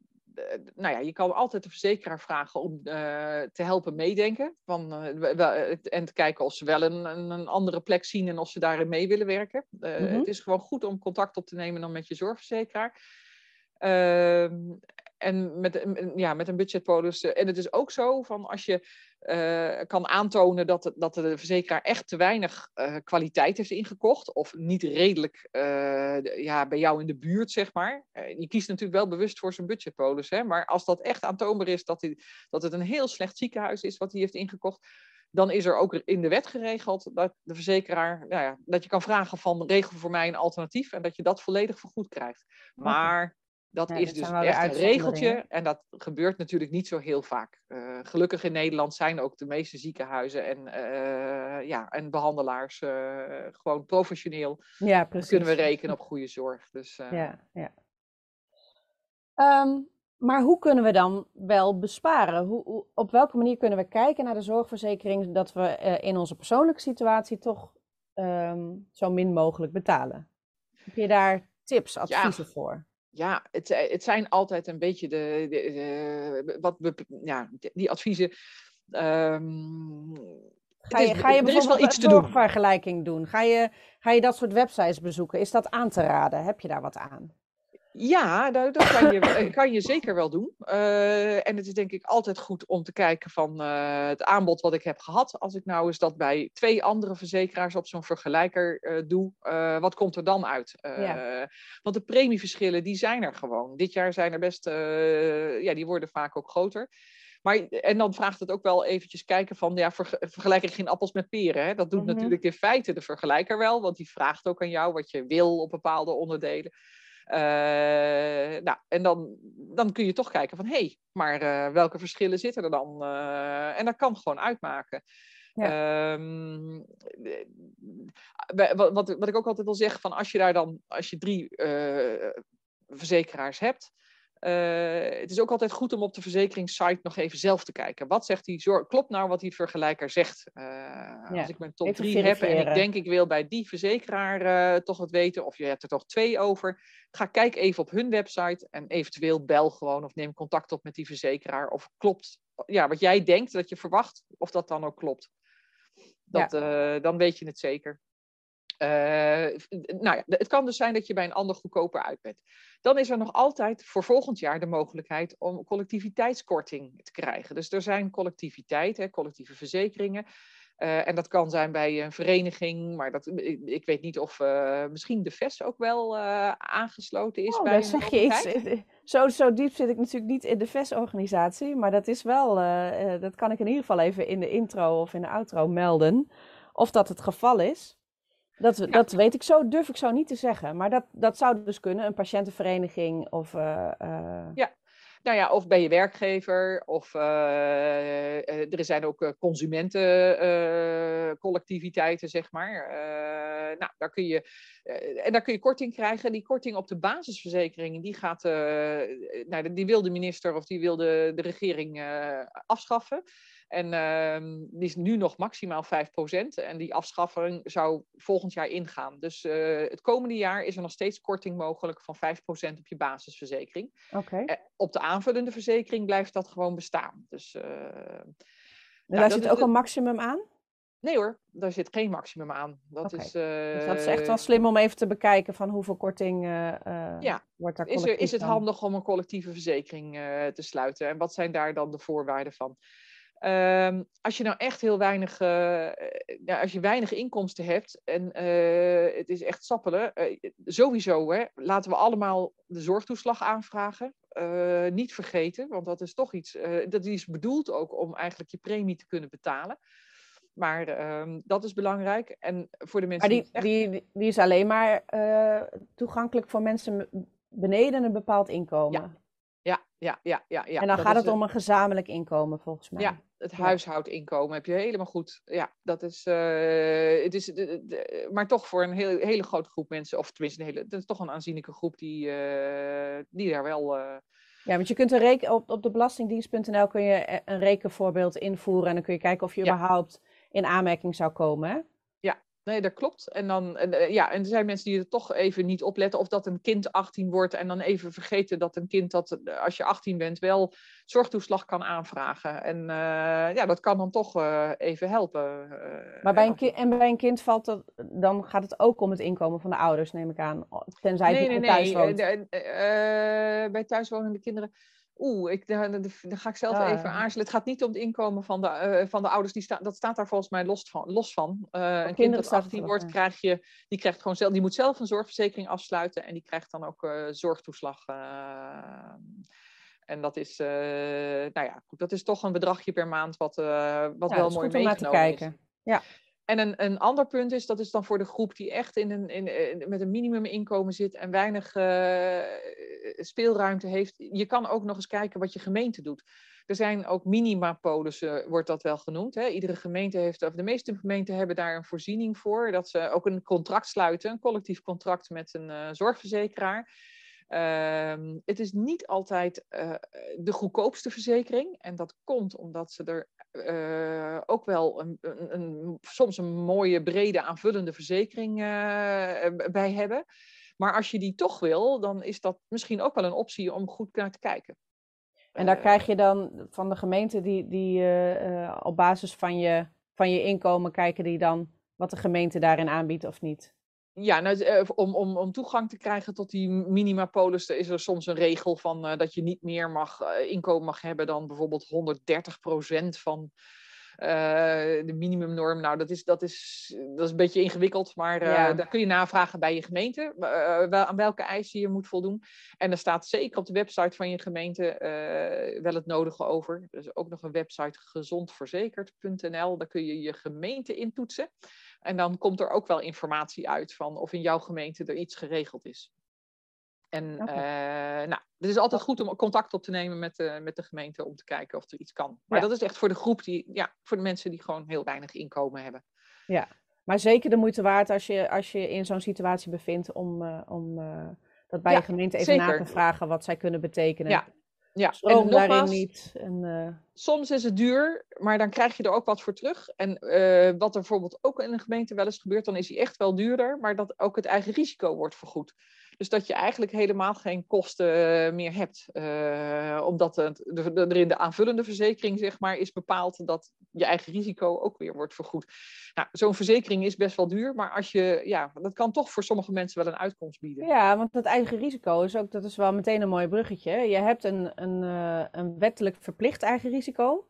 S2: nou ja, je kan altijd de verzekeraar vragen om uh, te helpen meedenken. Van, uh, en te kijken of ze wel een, een, andere plek zien en of ze daarin mee willen werken. Mm -hmm. Het is gewoon goed om contact op te nemen dan met je zorgverzekeraar. Ehm, en met, ja, met een budgetpolis. En het is ook zo van als je uh, kan aantonen dat, dat de verzekeraar echt te weinig uh, kwaliteit heeft ingekocht. Of niet redelijk uh, ja, bij jou in de buurt, zeg maar. je kiest natuurlijk wel bewust voor zijn budgetpolis. Hè, maar als dat echt aantoonbaar is dat, dat het een heel slecht ziekenhuis is wat hij heeft ingekocht. Dan is er ook in de wet geregeld dat de verzekeraar, nou ja, dat je kan vragen van regel voor mij een alternatief en dat je dat volledig vergoed krijgt. Maar dat is dus echt een regeltje en dat gebeurt natuurlijk niet zo heel vaak. Uh, gelukkig in Nederland zijn ook de meeste ziekenhuizen en, uh, ja, en behandelaars uh, gewoon professioneel. Ja, precies. Kunnen we rekenen op goede zorg. Dus,
S1: ja, ja. Um, maar hoe kunnen we dan wel besparen? Hoe, hoe, op welke manier kunnen we kijken naar de zorgverzekering dat we in onze persoonlijke situatie toch um, zo min mogelijk betalen? Heb je daar tips, adviezen ja. voor?
S2: Ja, het, eh, het zijn altijd een beetje de, de, wat we, ja, die adviezen. Um,
S1: ga je, ga je er is wel iets te doen. vergelijking doen? Ga je, ga je dat soort websites bezoeken? Is dat aan te raden? Heb je daar wat aan?
S2: Ja, dat, dat kan, je, eh, kan je zeker wel doen. Uh, en het is denk ik altijd goed om te kijken van uh, het aanbod wat ik heb gehad. Als ik nou eens dat bij twee andere verzekeraars op zo'n vergelijker uh, doe, wat komt er dan uit? Ja. Want de premieverschillen, die zijn er gewoon. Dit jaar zijn er best, ja, die worden vaak ook groter. Maar, en dan vraagt het ook wel eventjes kijken van, ja, ver, vergelijk ik geen appels met peren. Hè? Dat doet mm -hmm. natuurlijk in feite de vergelijker wel, want die vraagt ook aan jou wat je wil op bepaalde onderdelen. Uh, nou, en dan, dan kun je toch kijken van, hé, hey, maar uh, welke verschillen zitten er dan? Uh, en dat kan gewoon uitmaken. Ja. Um, wat, wat, wat ik ook altijd wil zeggen, van als je daar dan, als je drie verzekeraars hebt, uh, het is ook altijd goed om op de verzekeringssite nog even zelf te kijken. Wat zegt die zorg? Klopt nou wat die vergelijker zegt? Uh, ja, als ik mijn top 3 heb en ik denk ik wil bij die verzekeraar uh, toch wat weten, of je hebt er toch twee over, ga kijk even op hun website en eventueel bel gewoon of neem contact op met die verzekeraar. Of klopt ja, wat jij denkt dat je verwacht, of dat dan ook klopt. Dat, ja. dan weet je het zeker. Uh, nou ja, het kan dus zijn dat je bij een ander goedkoper uit bent. Dan is er nog altijd voor volgend jaar de mogelijkheid om collectiviteitskorting te krijgen. Dus er zijn collectiviteiten, collectieve verzekeringen. Uh, en dat kan zijn bij een vereniging, maar dat, ik, ik weet niet of uh, misschien de VES ook wel aangesloten is.
S1: Oh,
S2: bij
S1: daar zeg je iets. Zo, zo diep zit ik natuurlijk niet in de VES-organisatie, maar dat is wel, dat kan ik in ieder geval even in de intro of in de outro melden. Of dat het geval is. Dat, ja. dat weet ik zo, durf ik zo niet te zeggen. Maar dat, dat zou dus kunnen, een patiëntenvereniging of... Uh, uh...
S2: Ja, nou ja, of bij je werkgever, of uh, er zijn ook consumentencollectiviteiten, zeg maar. nou, daar kun je, en daar kun je korting krijgen. Die korting op de basisverzekeringen, die gaat, nou, die wil de minister of die wil de, de regering afschaffen. En uh, die is nu nog maximaal 5%. En die afschaffing zou volgend jaar ingaan. Dus uh, het komende jaar is er nog steeds korting mogelijk van 5% op je basisverzekering.
S1: Okay.
S2: Uh, op de aanvullende verzekering blijft dat gewoon bestaan. Dus,
S1: eh, en daar zit ook een maximum aan?
S2: Nee hoor, daar zit geen maximum aan. Dat, okay. is,
S1: dus dat is echt wel slim om even te bekijken van hoeveel korting
S2: ja.
S1: wordt daar
S2: is, er, is het handig om een collectieve verzekering te sluiten? En wat zijn daar dan de voorwaarden van? Um, als je nou echt heel weinig, uh, ja, als je weinig inkomsten hebt en uh, het is echt sappelen, uh, sowieso hè, laten we allemaal de zorgtoeslag aanvragen. niet vergeten, want dat is toch iets, dat is bedoeld ook om eigenlijk je premie te kunnen betalen. Maar ehm, dat is belangrijk. En voor de mensen
S1: maar die, die, die, die, is alleen maar toegankelijk voor mensen beneden een bepaald inkomen.
S2: Ja, ja, ja, ja. ja, ja.
S1: En dan gaat het om een gezamenlijk inkomen volgens mij.
S2: Ja, het huishoudinkomen heb je helemaal goed. Ja, dat is, uh, het is maar toch voor een heel, hele grote groep mensen, of tenminste een hele, dat is toch een aanzienlijke groep die, uh, die daar wel. Uh...
S1: Ja, want je kunt een reken, op, op de belastingdienst.nl kun je een rekenvoorbeeld invoeren en dan kun je kijken of je überhaupt in aanmerking zou komen.
S2: Nee, dat klopt. En, dan, en, eh, ja, en er zijn mensen die er toch even niet opletten. Of dat een kind 18 wordt en dan even vergeten dat een kind dat eh, als je 18 bent wel zorgtoeslag kan aanvragen. En uh, ja, dat kan dan toch uh, even helpen.
S1: maar bij een, kind, en bij een kind valt dat, dan gaat het ook om het inkomen van de ouders, neem ik aan. Tenzij
S2: nee,
S1: het
S2: nee,
S1: thuis
S2: nee.
S1: woont.
S2: bij thuiswonende kinderen Oeh, ik, daar, daar, ga ik zelf even aarzelen. Het gaat niet om het inkomen van de, uh, van de ouders. Die sta, dat staat daar volgens mij los van. Los van. Uh, een kind dat 18 wordt, krijg je, die, krijgt gewoon zelf, die moet zelf een zorgverzekering afsluiten. En die krijgt dan ook uh, zorgtoeslag. en dat is, nou ja, dat is toch een bedragje per maand wat, wat
S1: ja,
S2: wel mooi meegenomen te
S1: kijken.
S2: is.
S1: Ja.
S2: En een, een ander punt is, dat is dan voor de groep die echt in een, in, met een minimuminkomen zit en weinig uh, speelruimte heeft. Je kan ook nog eens kijken wat je gemeente doet. Er zijn ook minimapolissen, wordt dat wel genoemd. Hè? Iedere gemeente heeft, of de meeste gemeenten hebben daar een voorziening voor. Dat ze ook een contract sluiten, een collectief contract met een uh, zorgverzekeraar. Uh, het is niet altijd uh, de goedkoopste verzekering. En dat komt omdat ze er uh, ook wel een, een, een, soms een mooie, brede, aanvullende verzekering uh, bij hebben. Maar als je die toch wil, dan is dat misschien ook wel een optie om goed naar te kijken.
S1: En daar krijg je dan van de gemeente die, die op basis van je, van je inkomen kijken die dan wat de gemeente daarin aanbiedt of niet?
S2: Ja, nou, om, om, om toegang te krijgen tot die minimapolis is er soms een regel van uh, dat je niet meer mag, uh, inkomen mag hebben dan bijvoorbeeld 130% van de minimumnorm. Nou, dat is, dat, is, dat is een beetje ingewikkeld, maar ja. daar kun je navragen bij je gemeente wel, aan welke eisen je moet voldoen. En er staat zeker op de website van je gemeente wel het nodige over. Er is ook nog een website gezondverzekerd.nl, daar kun je je gemeente intoetsen. En dan komt er ook wel informatie uit van of in jouw gemeente er iets geregeld is. En okay. uh, nou, het is altijd goed om contact op te nemen met de, met de gemeente om te kijken of er iets kan. Maar ja. dat is echt voor de groep die, ja, voor de mensen die gewoon heel weinig inkomen hebben.
S1: Ja, maar zeker de moeite waard als je als je in zo'n situatie bevindt om, uh, om uh, dat bij ja, je gemeente even zeker. na te vragen wat zij kunnen betekenen.
S2: Ja, ja,
S1: Stroom en nogmaals, daarin niet. En, uh...
S2: Soms is het duur, maar dan krijg je er ook wat voor terug. En uh, wat er bijvoorbeeld ook in een gemeente wel eens gebeurt, dan is hij echt wel duurder, maar dat ook het eigen risico wordt vergoed. Dus dat je eigenlijk helemaal geen kosten meer hebt. Uh, omdat het, de, de, er in de aanvullende verzekering zeg maar, is bepaald dat je eigen risico ook weer wordt vergoed. Nou, Zo'n verzekering is best wel duur, maar als je, ja, dat kan toch voor sommige mensen wel een uitkomst bieden.
S1: Ja, want het eigen risico is ook, dat is wel meteen een mooi bruggetje. Je hebt een, een, een wettelijk verplicht eigen risico.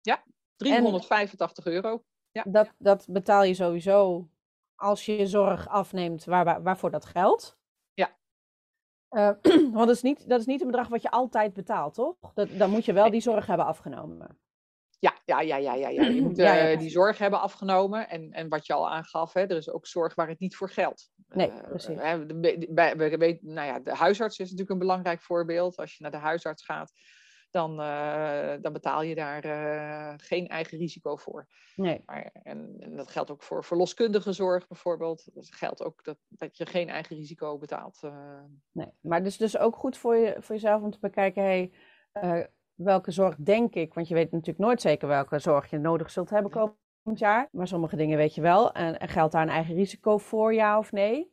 S2: Ja, 385 en euro. Ja.
S1: Dat, dat betaal je sowieso als je zorg afneemt waar, waarvoor dat geldt.
S2: Ja.
S1: Uh, want dat is, niet, dat is niet een bedrag wat je altijd betaalt, toch? Dat, dan moet je wel die zorg hebben afgenomen.
S2: Ja, ja, ja, ja, ja, ja. je moet uh, ja, ja. die zorg hebben afgenomen. En, en wat je al aangaf, hè, er is ook zorg waar het niet voor geldt.
S1: Nee, uh, precies.
S2: Bij, bij, nou ja, de huisarts is natuurlijk een belangrijk voorbeeld. Als je naar de huisarts gaat, dan, uh, dan betaal je daar uh, geen eigen risico voor.
S1: Nee.
S2: Maar, en, en, dat geldt ook voor verloskundige zorg bijvoorbeeld. Dat geldt ook dat, dat je geen eigen risico betaalt. Uh.
S1: Nee, maar het is dus ook goed voor, je, voor jezelf om te bekijken, hey, welke zorg denk ik? Want je weet natuurlijk nooit zeker welke zorg je nodig zult hebben komend jaar. Maar sommige dingen weet je wel. En, en geldt daar een eigen risico voor, ja of nee?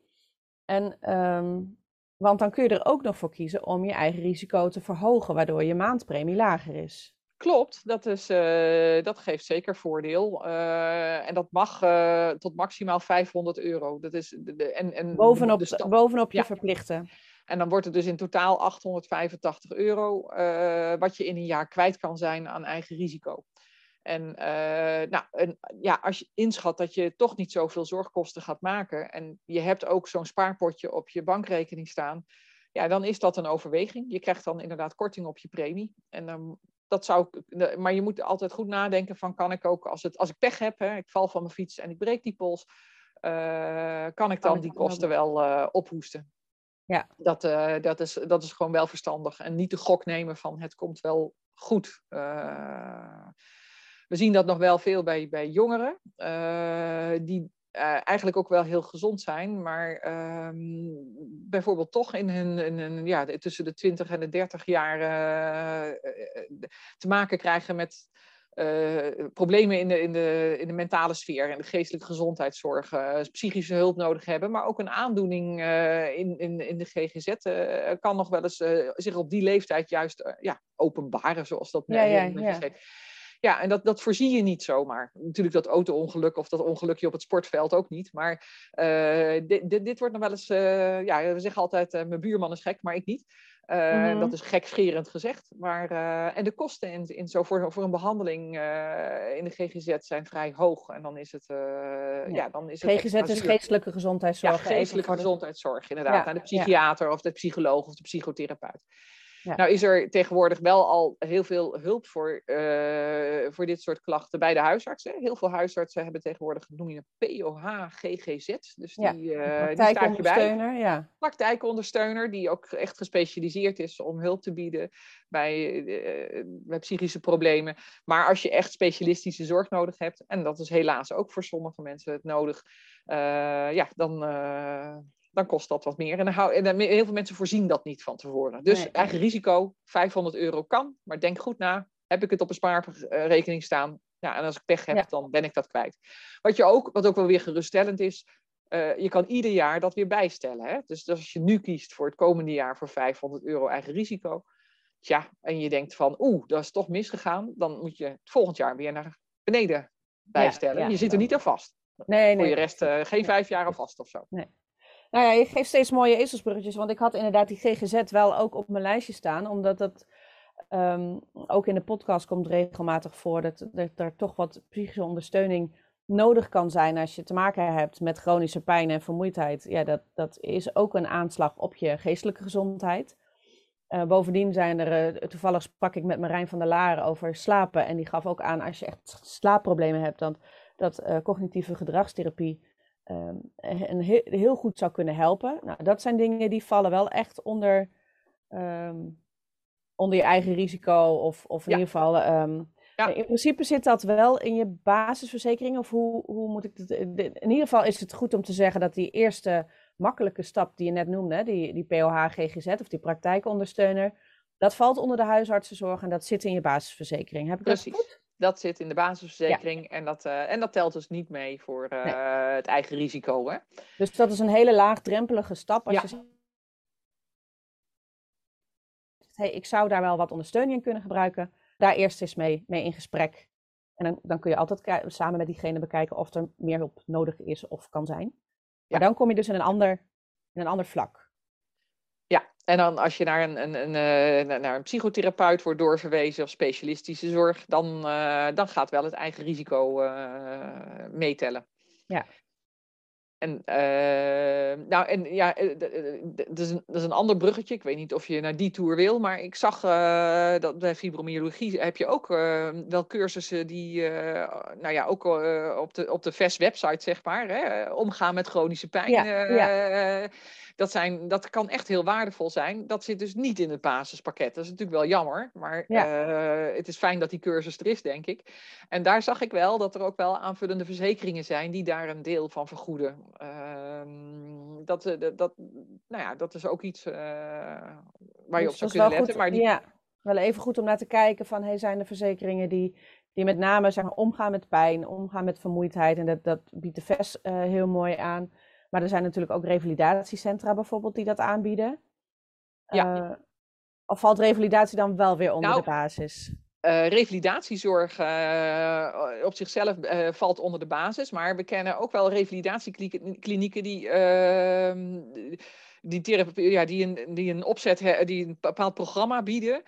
S1: En um, want dan kun je er ook nog voor kiezen om je eigen risico te verhogen, waardoor je maandpremie lager is.
S2: Klopt, dat, is, uh, dat geeft zeker voordeel. Uh, en dat mag uh, tot maximaal 500 euro. Dat is de, de, en, en
S1: bovenop, de bovenop je ja. verplichten.
S2: En dan wordt het dus in totaal 885 euro, wat je in een jaar kwijt kan zijn aan eigen risico. En, uh, nou, en ja, als je inschat dat je toch niet zoveel zorgkosten gaat maken en je hebt ook zo'n spaarpotje op je bankrekening staan, ja, dan is dat een overweging. Je krijgt dan inderdaad korting op je premie. En dan dat zou, maar je moet altijd goed nadenken van kan ik ook, als, het, als ik pech heb, hè, ik val van mijn fiets en ik breek die pols, uh, kan ik dan die kosten wel uh, ophoesten. Ja. Dat, uh, dat, is, dat is gewoon wel verstandig. En niet de gok nemen van het komt wel goed. We zien dat nog wel veel bij, bij jongeren, die uh, eigenlijk ook wel heel gezond zijn, maar um, bijvoorbeeld toch in hun, in hun, ja, tussen de 20 en de 30 jaar uh, te maken krijgen met uh, problemen in de, in, de, in de mentale sfeer en de geestelijke gezondheidszorg, psychische hulp nodig hebben, maar ook een aandoening in, in, in de GGZ kan nog wel eens zich op die leeftijd juist ja, openbaren, zoals dat
S1: ja, ja, ja.
S2: Ja, en dat, dat voorzie je niet zomaar. Natuurlijk dat auto-ongeluk of dat ongelukje op het sportveld ook niet. Maar uh, dit, dit, dit, wordt nog wel eens... Uh, ja, we zeggen altijd, uh, mijn buurman is gek, maar ik niet. Mm-hmm. Dat is gekscherend gezegd. Maar, en de kosten in, in zo voor, voor een behandeling in de GGZ zijn vrij hoog. En dan is het... Ja. ja. dan is het
S1: GGZ is geestelijke gezondheidszorg.
S2: Ja, geestelijke gezondheidszorg, inderdaad. Ja. de psychiater of de psycholoog of de psychotherapeut. Nou is er tegenwoordig wel al heel veel hulp voor, uh, voor dit soort klachten bij de huisartsen. Heel veel huisartsen hebben tegenwoordig noem je een POH-GGZ. Dus die,
S1: uh, die staat je bij. Ja.
S2: Praktijkondersteuner, die ook echt gespecialiseerd is om hulp te bieden bij, uh, bij psychische problemen. Maar als je echt specialistische zorg nodig hebt, en dat is helaas ook voor sommige mensen het nodig, ja, dan dan kost dat wat meer. En, dan hou, en heel veel mensen voorzien dat niet van tevoren. Dus eigen risico, 500 euro kan, maar denk goed na. Heb ik het op een spaarrekening staan? Ja, en als ik pech heb, dan ben ik dat kwijt. Wat, je ook, wat ook wel weer geruststellend is, uh, je kan ieder jaar dat weer bijstellen. Hè? Dus, dus als je nu kiest voor het komende jaar voor 500 euro eigen risico, tja, en je denkt van, oeh, dat is toch misgegaan, dan moet je het volgend jaar weer naar beneden bijstellen. je zit er niet aan vast.
S1: Nee,
S2: voor
S1: nee.
S2: je rest uh, geen vijf jaar aan vast of zo.
S1: Nee. Nou ja, je geeft steeds mooie ezelsbruggetjes, want ik had inderdaad die GGZ wel ook op mijn lijstje staan, omdat dat um, ook in de podcast komt regelmatig voor dat, dat er toch wat psychische ondersteuning nodig kan zijn als je te maken hebt met chronische pijn en vermoeidheid. Ja, dat, dat is ook een aanslag op je geestelijke gezondheid. Uh, bovendien zijn er, uh, toevallig sprak ik met Marijn van der Laren over slapen. En die gaf ook aan, als je echt slaapproblemen hebt, dan, dat uh, cognitieve gedragstherapie um, en heel, heel, goed zou kunnen helpen. Nou, dat zijn dingen die vallen wel echt onder, um, onder je eigen risico. Of, of in ieder geval. Ja. In principe zit dat wel in je basisverzekering. Of hoe, hoe moet ik het. In ieder geval is het goed om te zeggen dat die eerste makkelijke stap die je net noemde, die, die POH GGZ of die praktijkondersteuner, dat valt onder de huisartsenzorg en dat zit in je basisverzekering. Heb ik
S2: Precies.
S1: dat goed?
S2: Dat zit in de basisverzekering en, dat, uh, en dat telt dus niet mee voor uh, nee. het eigen risico. Hè?
S1: Dus dat is een hele laagdrempelige stap. Als ja. je zegt, hey, ik zou daar wel wat ondersteuning in kunnen gebruiken. Daar eerst eens mee, mee in gesprek. En dan, dan kun je altijd samen met diegene bekijken of er meer hulp nodig is of kan zijn. Maar ja. dan kom je dus in een ander, in een ander vlak.
S2: En dan als je naar een, een, een, een, naar een psychotherapeut wordt doorverwezen of specialistische zorg, dan, uh, dan gaat wel het eigen risico uh, meetellen.
S1: Ja.
S2: En, uh, nou, en ja, dat is, een, dat is een ander bruggetje. Ik weet niet of je naar die tour wil, maar ik zag dat bij fibromyalgie heb je ook wel cursussen die, nou ja, ook op de, op de VES website, zeg maar, hè, omgaan met chronische pijn.
S1: Ja, ja.
S2: Dat, zijn, dat kan echt heel waardevol zijn. Dat zit dus niet in het basispakket. Dat is natuurlijk wel jammer. Maar ja. uh, het is fijn dat die cursus er is, denk ik. En daar zag ik wel dat er ook wel aanvullende verzekeringen zijn die daar een deel van vergoeden. Uh, dat, dat, nou ja, dat is ook iets uh, waar je dus op zou kunnen letten.
S1: Goed,
S2: maar die...
S1: Ja, wel even goed om naar te kijken van hey, zijn er verzekeringen die, die met name zeg maar, omgaan met pijn, omgaan met vermoeidheid. En dat, dat biedt de VES heel mooi aan. Maar er zijn natuurlijk ook revalidatiecentra bijvoorbeeld die dat aanbieden.
S2: Ja.
S1: Uh, of valt revalidatie dan wel weer onder nou, de basis?
S2: Uh, revalidatiezorg uh, op zichzelf valt onder de basis. Maar we kennen ook wel revalidatieklinieken die ehm, die, therapie, ja, die, een, die een opzet, die een bepaald programma bieden,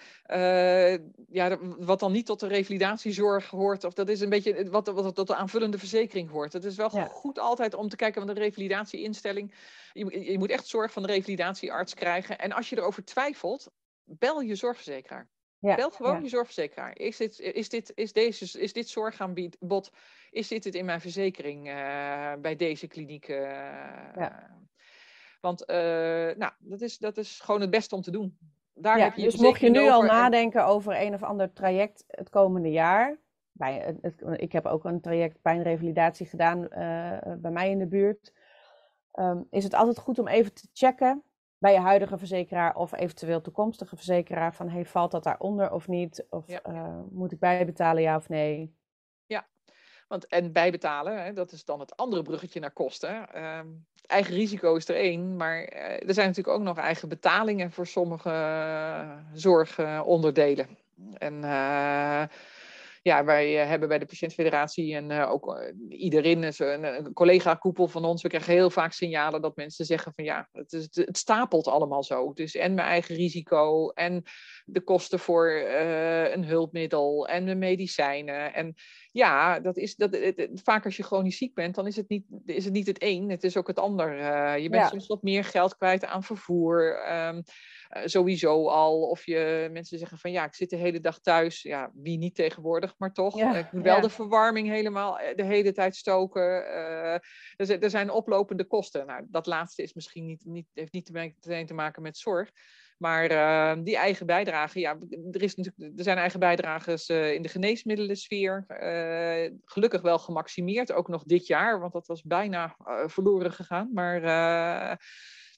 S2: ja, wat dan niet tot de revalidatiezorg hoort, of dat is een beetje wat, wat tot de aanvullende verzekering hoort. Het is wel goed altijd om te kijken, want een revalidatieinstelling, je, je moet echt zorg van de revalidatiearts krijgen. En als je erover twijfelt, bel je zorgverzekeraar. Ja, Bel gewoon je zorgverzekeraar. Is dit, is dit, is deze, is dit zorgaanbod, is dit het in mijn verzekering uh, bij deze kliniek? Uh, ja. Want uh, nou, dat, is, dat is gewoon het beste om te doen.
S1: Daar heb je dus mocht je nu al nadenken over een of ander traject het komende jaar. Bij, het, ik heb ook een traject pijnrevalidatie gedaan bij mij in de buurt. Um, is het altijd goed om even te checken bij je huidige verzekeraar of eventueel toekomstige verzekeraar van hey, valt dat daaronder of niet? Of uh, moet ik bijbetalen ja of nee?
S2: Want en bijbetalen, hè, dat is dan het andere bruggetje naar kosten. Uh, eigen risico is er één, maar uh, er zijn natuurlijk ook nog eigen betalingen voor sommige uh, zorgonderdelen. En ja, wij eh, hebben bij de Patiëntfederatie en ook iedereen, een, een collega-koepel van ons, we krijgen heel vaak signalen dat mensen zeggen van ja, het, is, het stapelt allemaal zo. Dus en mijn eigen risico en de kosten voor een hulpmiddel en de medicijnen. En ja, dat is, dat, het, vaak als je chronisch ziek bent, dan is het niet, is het, niet het een, het is ook het ander. je bent soms wat meer geld kwijt aan vervoer. Um, eh, sowieso al. Of je mensen zeggen van ja, ik zit de hele dag thuis. Ja, wie niet tegenwoordig, maar toch. ik moet wel de verwarming helemaal eh, de hele tijd stoken. Er, er, zijn oplopende kosten. Nou, dat laatste is misschien niet, niet, heeft niet meteen te maken met zorg. Maar uh, die eigen bijdrage, ja, er, is natuurlijk, er zijn eigen bijdrages uh, in de geneesmiddelensfeer. Uh, gelukkig wel gemaximeerd, ook nog dit jaar, want dat was bijna verloren gegaan. Maar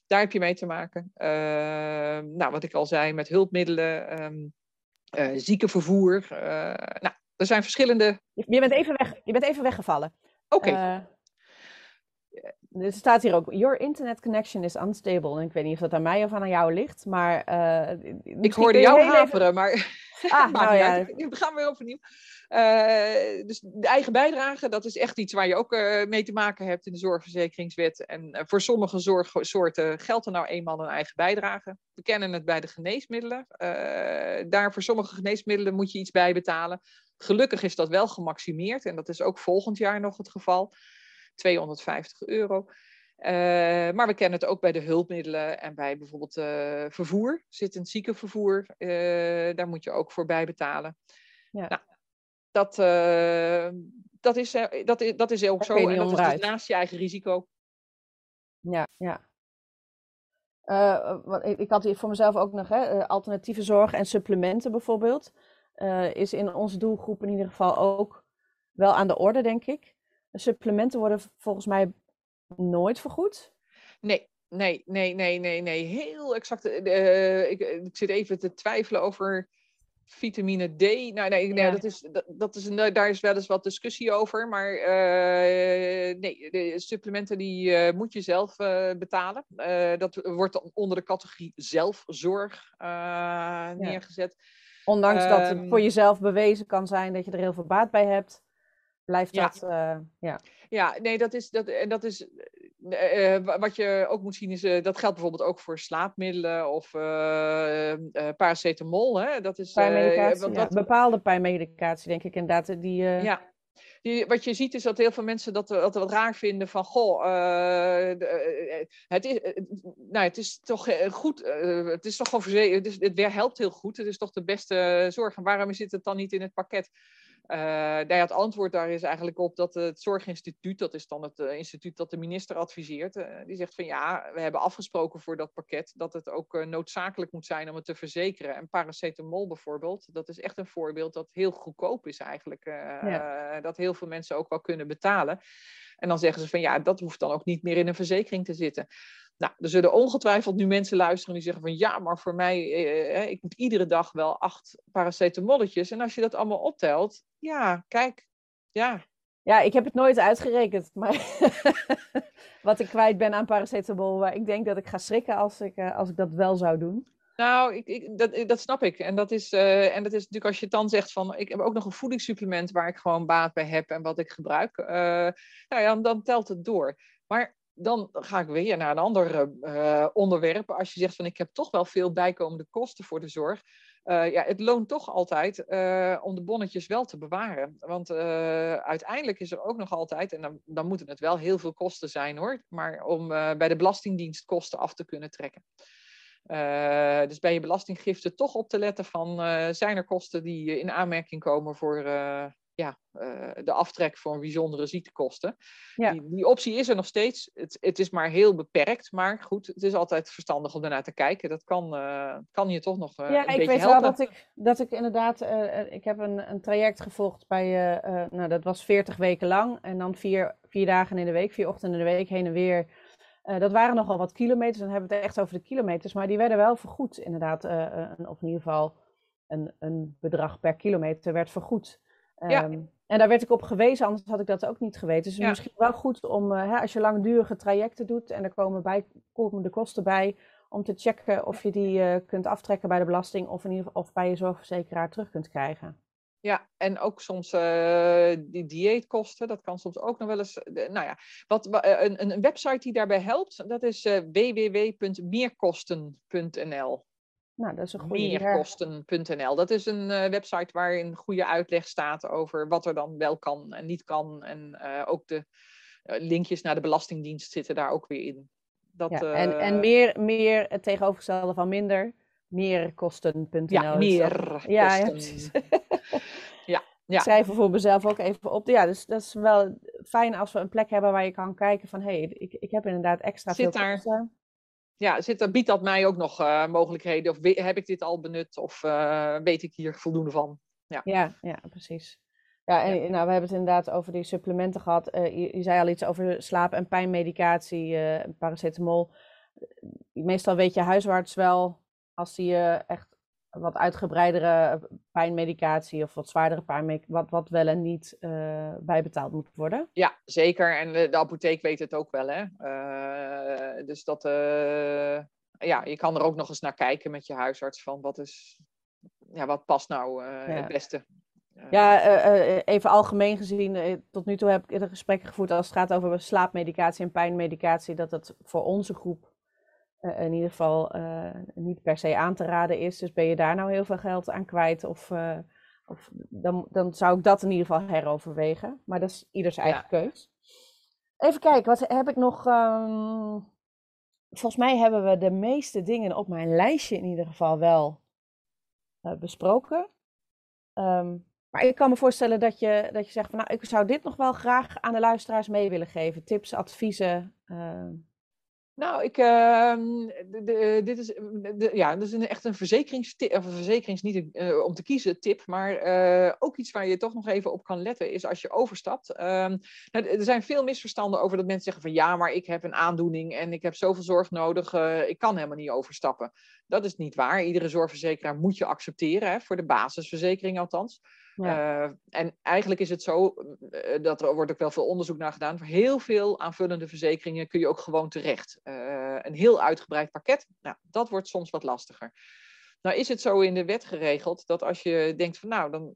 S2: daar heb je mee te maken. Ehm, nou, wat ik al zei, met hulpmiddelen, um, ziekenvervoer. Nou, er zijn verschillende.
S1: Je bent even, weg, je bent even weggevallen.
S2: Oké. Okay.
S1: Er staat hier ook: Your internet connection is unstable. En ik weet niet of dat aan mij of aan jou ligt, maar.
S2: ik hoorde jou haperen, even... maar. Ah, nou ja. We gaan weer overnieuw. Uh, dus de eigen bijdrage, dat is echt iets waar je ook uh, mee te maken hebt in de zorgverzekeringswet. En voor sommige zorgsoorten geldt er nou eenmaal een eigen bijdrage. We kennen het bij de geneesmiddelen. daar voor sommige geneesmiddelen moet je iets bij betalen. Gelukkig is dat wel gemaximeerd en dat is ook volgend jaar nog het geval. 250 euro. Uh, maar we kennen het ook bij de hulpmiddelen en bij bijvoorbeeld uh, vervoer. Zit een ziekenvervoer, uh, daar moet je ook voor bijbetalen. Ja. Nou, dat, dat, is, dat, is, dat is ook zo. En dat is dus naast je eigen risico.
S1: Ja, ja. Uh, ik had hier voor mezelf ook nog hè, eh, alternatieve zorg en supplementen bijvoorbeeld. Is in onze doelgroep in ieder geval ook wel aan de orde, denk ik. Supplementen worden volgens mij nooit vergoed.
S2: Nee, nee, nee, nee, nee, nee. Heel exact. ik, ik zit even te twijfelen over vitamine D. Nou, nee, nee dat is, dat, dat is, daar is wel eens wat discussie over. Maar uh, nee, de supplementen die uh, moet je zelf betalen. dat wordt onder de categorie zelfzorg neergezet.
S1: Ondanks dat het ehm, voor jezelf bewezen kan zijn dat je er heel veel baat bij hebt, blijft dat. ja.
S2: ja, nee, dat is, dat, en dat is uh, wat je ook moet zien is, uh, dat geldt bijvoorbeeld ook voor slaapmiddelen of paracetamol. Hè? Dat is,
S1: pijnmedicatie, ja. Bepaalde pijnmedicatie, denk ik inderdaad. Die,
S2: Ja, die, wat je ziet is dat heel veel mensen dat, dat wat raar vinden van, goh, het, is, nou, het is toch goed, het is toch gewoon het, is, het helpt heel goed, het is toch de beste zorg. En waarom zit het dan niet in het pakket? Uh, het antwoord daar is eigenlijk op dat het Zorginstituut, dat is dan het uh, instituut dat de minister adviseert, uh, die zegt van ja, we hebben afgesproken voor dat pakket dat het ook noodzakelijk moet zijn om het te verzekeren. En paracetamol bijvoorbeeld, dat is echt een voorbeeld dat heel goedkoop is eigenlijk. Ja. Dat heel veel mensen ook wel kunnen betalen. En dan zeggen ze van ja, dat hoeft dan ook niet meer in een verzekering te zitten. Nou, er zullen ongetwijfeld nu mensen luisteren die zeggen van ja, maar voor mij, eh, ik moet iedere dag wel acht paracetamolletjes. En als je dat allemaal optelt, ja, kijk, ja.
S1: Ja, ik heb het nooit uitgerekend, maar wat ik kwijt ben aan paracetamol, waar ik denk dat ik ga schrikken als ik, uh, als ik dat wel zou doen.
S2: Nou, ik, ik, dat, dat snap ik. En dat, is, uh, en dat is natuurlijk als je dan zegt van, ik heb ook nog een voedingssupplement waar ik gewoon baat bij heb en wat ik gebruik. Uh, nou ja, dan telt het door. Maar dan ga ik weer naar een ander uh, onderwerp. Als je zegt van ik heb toch wel veel bijkomende kosten voor de zorg. Uh, ja, het loont toch altijd om de bonnetjes wel te bewaren. Want uiteindelijk is er ook nog altijd, en dan, dan moeten het wel heel veel kosten zijn hoor, maar om bij de Belastingdienst kosten af te kunnen trekken. dus bij je belastinggifte toch op te letten van zijn er kosten die in aanmerking komen voor ja, uh, de aftrek voor bijzondere ziektekosten. Ja. Die, die, optie is er nog steeds. Het, het, is maar heel beperkt. Maar goed, het is altijd verstandig om ernaar te kijken. Dat kan, uh, kan je toch nog uh, ja, een beetje helpen. Ja, ik weet wel
S1: dat ik, dat ik inderdaad... ik heb een, een traject gevolgd bij... nou, dat was 40 weken lang. En dan vier, vier dagen in de week. Vier ochtenden in de week, heen en weer. dat waren nogal wat kilometers. Dan hebben we het echt over de kilometers. Maar die werden wel vergoed, inderdaad. of in ieder geval een, een bedrag per kilometer werd vergoed. Ja. Ehm, en daar werd ik op gewezen, anders had ik dat ook niet geweten. Dus ja. misschien wel goed om, uh, hè, als je langdurige trajecten doet en er komen, bij, komen de kosten bij, om te checken of je die uh, kunt aftrekken bij de belasting of, in ieder geval, of bij je zorgverzekeraar terug kunt krijgen.
S2: Ja, en ook soms uh, die dieetkosten, dat kan soms ook nog wel eens. nou ja, wat, een, een website die daarbij helpt, dat is www.meerkosten.nl. Nou, dat is een goede Meerkosten.nl. Dat is een uh, website waarin goede uitleg staat over wat er dan wel kan en niet kan. En uh, ook de uh, linkjes naar de Belastingdienst zitten daar ook weer in.
S1: Dat, ja, en, en meer, meer het tegenovergestelde van minder. Meerkosten.nl.
S2: Ja, meer ja, ja, precies.
S1: ja, ja. Schrijven voor mezelf ook even op. Ja, dus dat is wel fijn als we een plek hebben waar je kan kijken van... hé, hey, ik, ik heb inderdaad extra
S2: Zit
S1: veel
S2: daar, ja, zit, biedt dat mij ook nog uh, mogelijkheden? Of heb ik dit al benut? Of uh, weet ik hier voldoende van?
S1: Ja, ja, ja precies. Ja, en ja. Nou, we hebben het inderdaad over die supplementen gehad. Uh, je, je, zei al iets over slaap- en pijnmedicatie, paracetamol. Meestal weet je huisarts wel als hij echt wat uitgebreidere pijnmedicatie of wat zwaardere pijnmedicatie, wat, wat wel en niet uh, bijbetaald moet worden.
S2: Ja, zeker. En de, de apotheek weet het ook wel. Hè? Uh, dus dat, uh, ja, je kan er ook nog eens naar kijken met je huisarts van wat, is, ja, wat past nou ja. het beste.
S1: Ja, even algemeen gezien, tot nu toe heb ik de gesprekken gevoerd als het gaat over slaapmedicatie en pijnmedicatie, dat het voor onze groep uh, in ieder geval uh, niet per se aan te raden is. Dus ben je daar nou heel veel geld aan kwijt? Of, uh, of dan, dan zou ik dat in ieder geval heroverwegen. Maar dat is ieders eigen ja. keus. Even kijken, wat heb ik nog? Um... Volgens mij hebben we de meeste dingen op mijn lijstje in ieder geval wel besproken. Um, maar ik kan me voorstellen dat je, dat je zegt van nou, ik zou dit nog wel graag aan de luisteraars mee willen geven. Tips, adviezen. Uh,
S2: nou, ik, uh, de, de, dit is, de, ja, dat is een, echt een verzekeringstip, of een verzekerings niet uh, om te kiezen tip, maar uh, ook iets waar je toch nog even op kan letten is als je overstapt. Um, nou, er zijn veel misverstanden over dat mensen zeggen van ja, maar ik heb een aandoening en ik heb zoveel zorg nodig, ik kan helemaal niet overstappen. Dat is niet waar. Iedere zorgverzekeraar moet je accepteren, hè, voor de basisverzekering althans. Uh, en eigenlijk is het zo, uh, dat er wordt ook wel veel onderzoek naar gedaan. Voor heel veel aanvullende verzekeringen kun je ook gewoon terecht. Uh, een heel uitgebreid pakket, nou, dat wordt soms wat lastiger. Nou is het zo in de wet geregeld dat als je denkt van nou, dan,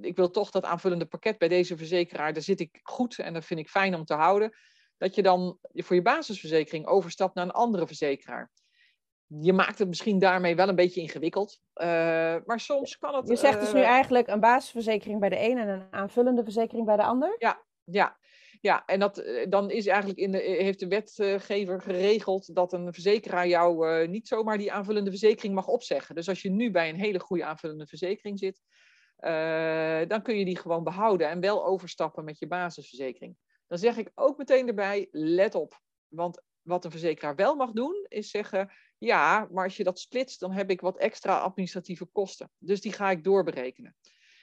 S2: ik wil toch dat aanvullende pakket bij deze verzekeraar, daar zit ik goed en dat vind ik fijn om te houden, dat je dan voor je basisverzekering overstapt naar een andere verzekeraar je maakt het misschien daarmee wel een beetje ingewikkeld. Uh, maar soms kan het.
S1: Je zegt dus nu eh, eigenlijk een basisverzekering bij de een en een aanvullende verzekering bij de ander?
S2: Ja, ja. Ja, en dat, eh, dan is eigenlijk in de, heeft de wetgever geregeld dat een verzekeraar jou uh, niet zomaar die aanvullende verzekering mag opzeggen. Dus als je nu bij een hele goede aanvullende verzekering zit, uh, dan kun je die gewoon behouden en wel overstappen met je basisverzekering. Dan zeg ik ook meteen erbij, let op. Want wat een verzekeraar wel mag doen, is zeggen: ja, maar als je dat splitst, dan heb ik wat extra administratieve kosten. Dus die ga ik doorberekenen.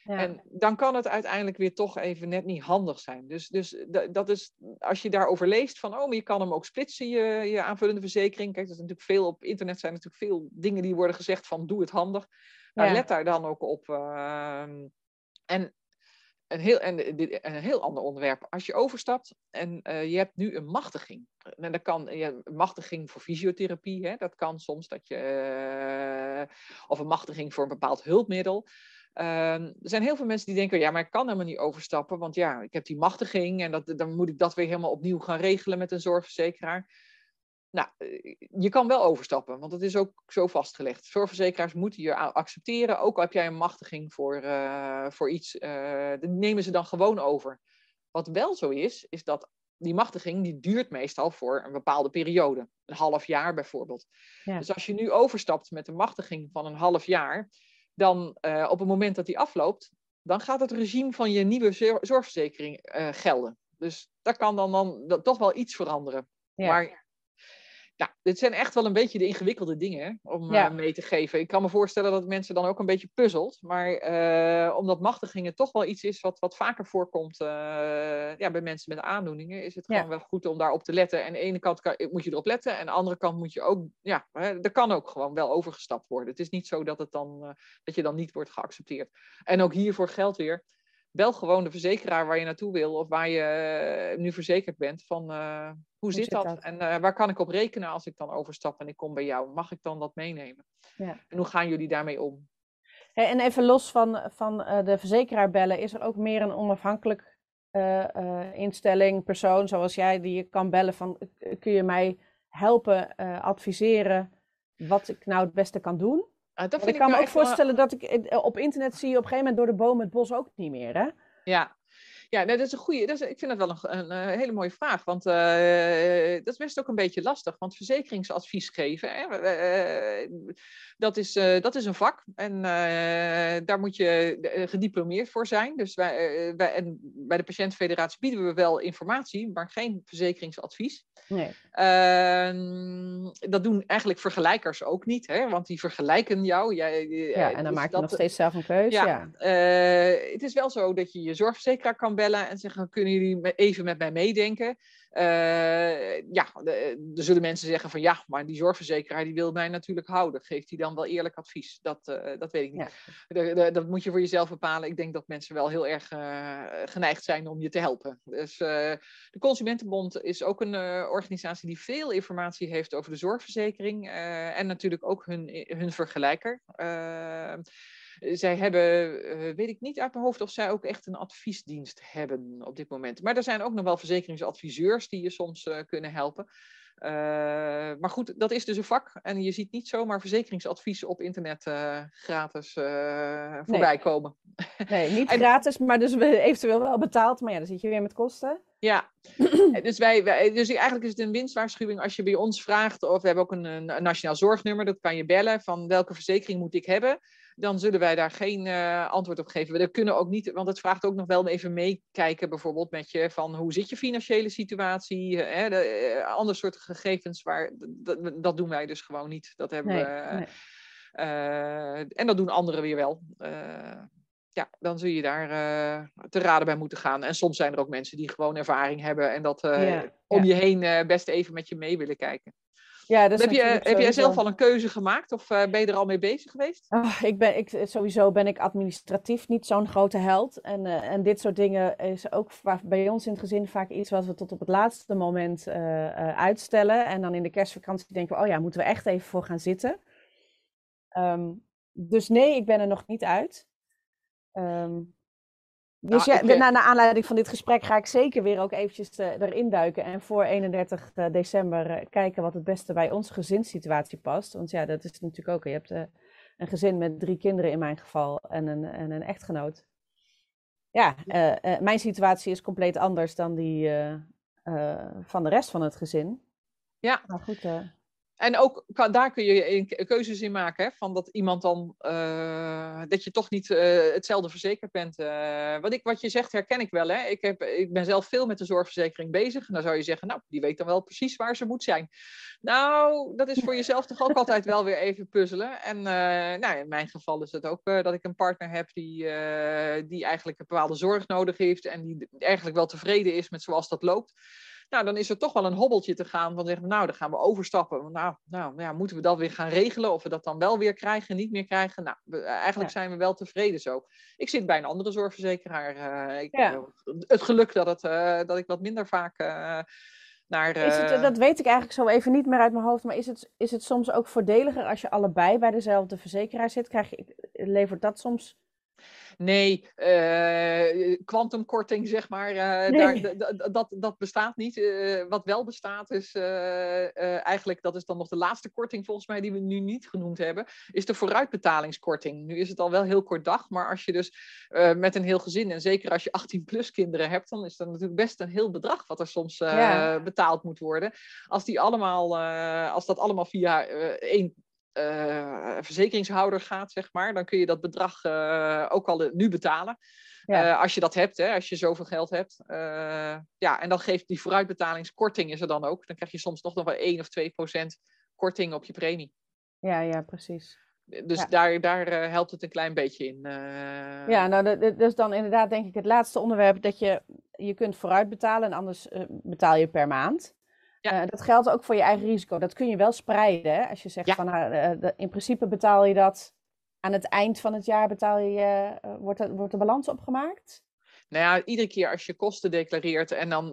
S2: Ja. En dan kan het uiteindelijk weer toch even net niet handig zijn. Dus, dus dat is, als je daarover leest van, oh, maar je kan hem ook splitsen, je, je aanvullende verzekering. Kijk, er is natuurlijk veel op internet zijn natuurlijk veel dingen die worden gezegd van, doe het handig. Nou, ja. let daar dan ook op. Uh, en een heel, en een heel ander onderwerp. Als je overstapt en uh, je hebt nu een machtiging. En dat kan ja, een machtiging voor fysiotherapie. Hè, dat kan soms dat je. Uh, of een machtiging voor een bepaald hulpmiddel. Ehm, er zijn heel veel mensen die denken, ja, maar ik kan helemaal niet overstappen, want ja, ik heb die machtiging en dat, dan moet ik dat weer helemaal opnieuw gaan regelen met een zorgverzekeraar. Nou, eh, je kan wel overstappen, want het is ook zo vastgelegd. Zorgverzekeraars moeten je accepteren, ook al heb jij een machtiging voor, uh, voor iets, uh, nemen ze dan gewoon over. Wat wel zo is, is dat die machtiging die duurt meestal voor een bepaalde periode. Een half jaar bijvoorbeeld. Ja. Dus als je nu overstapt met een machtiging van een half jaar, dan uh, op het moment dat die afloopt, dan gaat het regime van je nieuwe zorgverzekering gelden. Dus daar kan dan, dan toch wel iets veranderen. Ja. Maar ja, dit zijn echt wel een beetje de ingewikkelde dingen om eh, mee te geven. Ik kan me voorstellen dat mensen dan ook een beetje puzzelt. Maar uh, omdat machtigingen toch wel iets is wat, wat vaker voorkomt uh, ja, bij mensen met aandoeningen, is het gewoon wel goed om daarop te letten. En aan de ene kant kan, moet je erop letten, en aan de andere kant moet je ook, ja, er kan ook gewoon wel overgestapt worden. Het is niet zo dat, het dan, dat je dan niet wordt geaccepteerd. En ook hiervoor geldt weer bel gewoon de verzekeraar waar je naartoe wil of waar je eh, nu verzekerd bent. Van uh, hoe, zit dat, en uh, waar kan ik op rekenen als ik dan overstap en ik kom bij jou? Mag ik dan dat meenemen? Ja. En hoe gaan jullie daarmee om?
S1: Hey, en even los van, van de verzekeraar bellen, is er ook meer een onafhankelijk instelling, persoon zoals jij, die je kan bellen van kun je mij helpen, adviseren wat ik nou het beste kan doen? Ah, ik kan me nou ook voorstellen dat ik eh, op internet zie je op een gegeven moment door de bomen het bos ook niet meer, hè?
S2: Ja, ja, dat is een goede. Dat is, ik vind dat wel een, een, hele mooie vraag. Want uh, dat is best ook een beetje lastig. Want verzekeringsadvies geven, hè, uh, dat, is, uh, dat is een vak. En daar moet je gediplomeerd voor zijn. Dus wij, wij, en bij de Patiëntenfederatie bieden we wel informatie, maar geen verzekeringsadvies. Nee. Ehm, dat doen eigenlijk vergelijkers ook niet, hè? want die vergelijken jou. Jij,
S1: ja, en dan dus maak je nog steeds zelf een keuze. Ja, ja.
S2: het is wel zo dat je je zorgverzekeraar kan bellen en zeggen: kunnen jullie even met mij meedenken? Uh, ja, er zullen mensen zeggen van ja, maar die zorgverzekeraar die wil mij natuurlijk houden. Geeft hij dan wel eerlijk advies? Dat, uh, dat weet ik niet. Ja. dat moet je voor jezelf bepalen. Ik denk dat mensen wel heel erg uh, geneigd zijn om je te helpen. Dus de Consumentenbond is ook een organisatie die veel informatie heeft over de zorgverzekering. en natuurlijk ook hun, hun vergelijker zij hebben, uh, weet ik niet uit mijn hoofd of zij ook echt een adviesdienst hebben op dit moment. Maar er zijn ook nog wel verzekeringsadviseurs die je soms uh, kunnen helpen. Uh, maar goed, dat is dus een vak. En je ziet niet zomaar verzekeringsadvies op internet gratis voorbij nee. komen.
S1: Nee, niet gratis, maar dus eventueel wel betaald. Maar ja, dan zit je weer met kosten.
S2: Ja, dus, wij, wij, dus eigenlijk is het een winstwaarschuwing als je bij ons vraagt, of we hebben ook een, een, nationaal zorgnummer, dat kan je bellen, van welke verzekering moet ik hebben dan zullen wij daar geen uh, antwoord op geven. We kunnen ook niet, want het vraagt ook nog wel even meekijken, bijvoorbeeld met je van hoe zit je financiële situatie, hè, de, uh, ander soort gegevens, waar, dat doen wij dus gewoon niet. Dat hebben nee, we. Nee. Uh, en dat doen anderen weer wel. ja, dan zul je daar te raden bij moeten gaan. En soms zijn er ook mensen die gewoon ervaring hebben en dat ja, om ja. je heen best even met je mee willen kijken. Ja, dat heb, je, heb jij zelf al een keuze gemaakt of uh, ben je er al mee bezig geweest?
S1: Oh, ik ben, ik, sowieso ben ik administratief niet zo'n grote held. En, uh, en dit soort dingen is ook bij ons in het gezin vaak iets wat we tot op het laatste moment uh, uitstellen. En dan in de kerstvakantie denken we, oh ja, moeten we echt even voor gaan zitten. Um, dus nee, ik ben er nog niet uit. Um, dus nou, ja, na, naar aanleiding van dit gesprek ga ik zeker weer ook eventjes uh, erin duiken. En voor 31 uh, december uh, kijken wat het beste bij onze gezinssituatie past. Want ja, dat is natuurlijk ook. Je hebt een gezin met drie kinderen in mijn geval en een, en een echtgenoot. Ja, mijn situatie is compleet anders dan die van de rest van het gezin.
S2: Ja. Maar goed. En ook daar kun je keuzes in maken. Hè, van dat iemand dan. Uh, dat je toch niet uh, hetzelfde verzekerd bent. Uh, wat, ik, wat je zegt herken ik wel. Hè. Ik, heb, ik ben zelf veel met de zorgverzekering bezig. En dan zou je zeggen, nou, die weet dan wel precies waar ze moet zijn. Nou, dat is voor jezelf toch ook altijd wel weer even puzzelen. En nou, in mijn geval is het ook dat ik een partner heb die, die eigenlijk een bepaalde zorg nodig heeft. En die eigenlijk wel tevreden is met zoals dat loopt. Nou, dan is er toch wel een hobbeltje te gaan van zeggen, nou, dan gaan we overstappen. Nou, nou ja, moeten we dat weer gaan regelen? Of we dat dan wel weer krijgen, niet meer krijgen? Nou, we, eigenlijk zijn we wel tevreden zo. Ik zit bij een andere zorgverzekeraar. Uh, ik, ja. het geluk dat, het, uh, dat ik wat minder vaak... Naar,
S1: is het, dat weet ik eigenlijk zo even niet meer uit mijn hoofd. Maar is het, is het soms ook voordeliger als je allebei bij dezelfde verzekeraar zit? Krijg je, levert dat soms
S2: Nee, kwantumkorting, uh, zeg maar, uh, nee. daar, dat, dat bestaat niet. Uh, wat wel bestaat is eigenlijk, dat is dan nog de laatste korting volgens mij die we nu niet genoemd hebben, is de vooruitbetalingskorting. Nu is het al wel heel kort dag, maar als je dus met een heel gezin, en zeker als je 18 plus kinderen hebt, dan is dat natuurlijk best een heel bedrag wat er soms ja. betaald moet worden. Als, die allemaal, als dat allemaal via één uh, verzekeringshouder gaat, zeg maar, dan kun je dat bedrag uh, ook al nu betalen. Ja. Uh, als je dat hebt, hè, als je zoveel geld hebt. ja, en dan geeft die vooruitbetalingskorting is er dan ook. Dan krijg je soms nog nog wel 1 of 2 procent korting op je premie.
S1: Ja, ja, precies.
S2: Dus ja. daar, daar helpt het een klein beetje in.
S1: Ja, nou, is dan inderdaad denk ik het laatste onderwerp dat je, je kunt vooruit betalen en anders betaal je per maand. Ja. Uh, dat geldt ook voor je eigen risico. Dat kun je wel spreiden. Hè? Als je zegt van nou, uh, in principe betaal je dat aan het eind van het jaar betaal je, uh, wordt, er, wordt de balans opgemaakt?
S2: Nou ja, iedere keer als je kosten declareert en dan,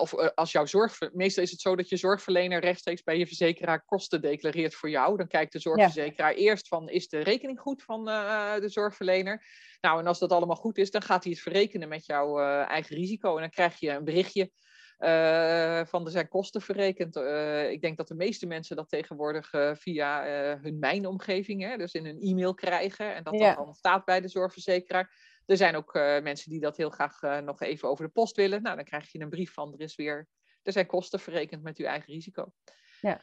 S2: of als jouw zorg, meestal is het zo dat je zorgverlener rechtstreeks bij je verzekeraar kosten declareert voor jou. Dan kijkt de zorgverzekeraar ja. eerst van, is de rekening goed van de zorgverlener? Nou, en als dat allemaal goed is, dan gaat hij het verrekenen met jouw eigen risico en dan krijg je een berichtje van er zijn kosten verrekend. Uh, ik denk dat de meeste mensen dat tegenwoordig uh, via hun mijnomgeving, hè, dus in hun e-mail krijgen. En dat ja. dat dan staat bij de zorgverzekeraar. Er zijn ook mensen die dat heel graag nog even over de post willen. Nou, dan krijg je een brief van er is weer. Er zijn kosten verrekend met uw eigen risico.
S1: Ja.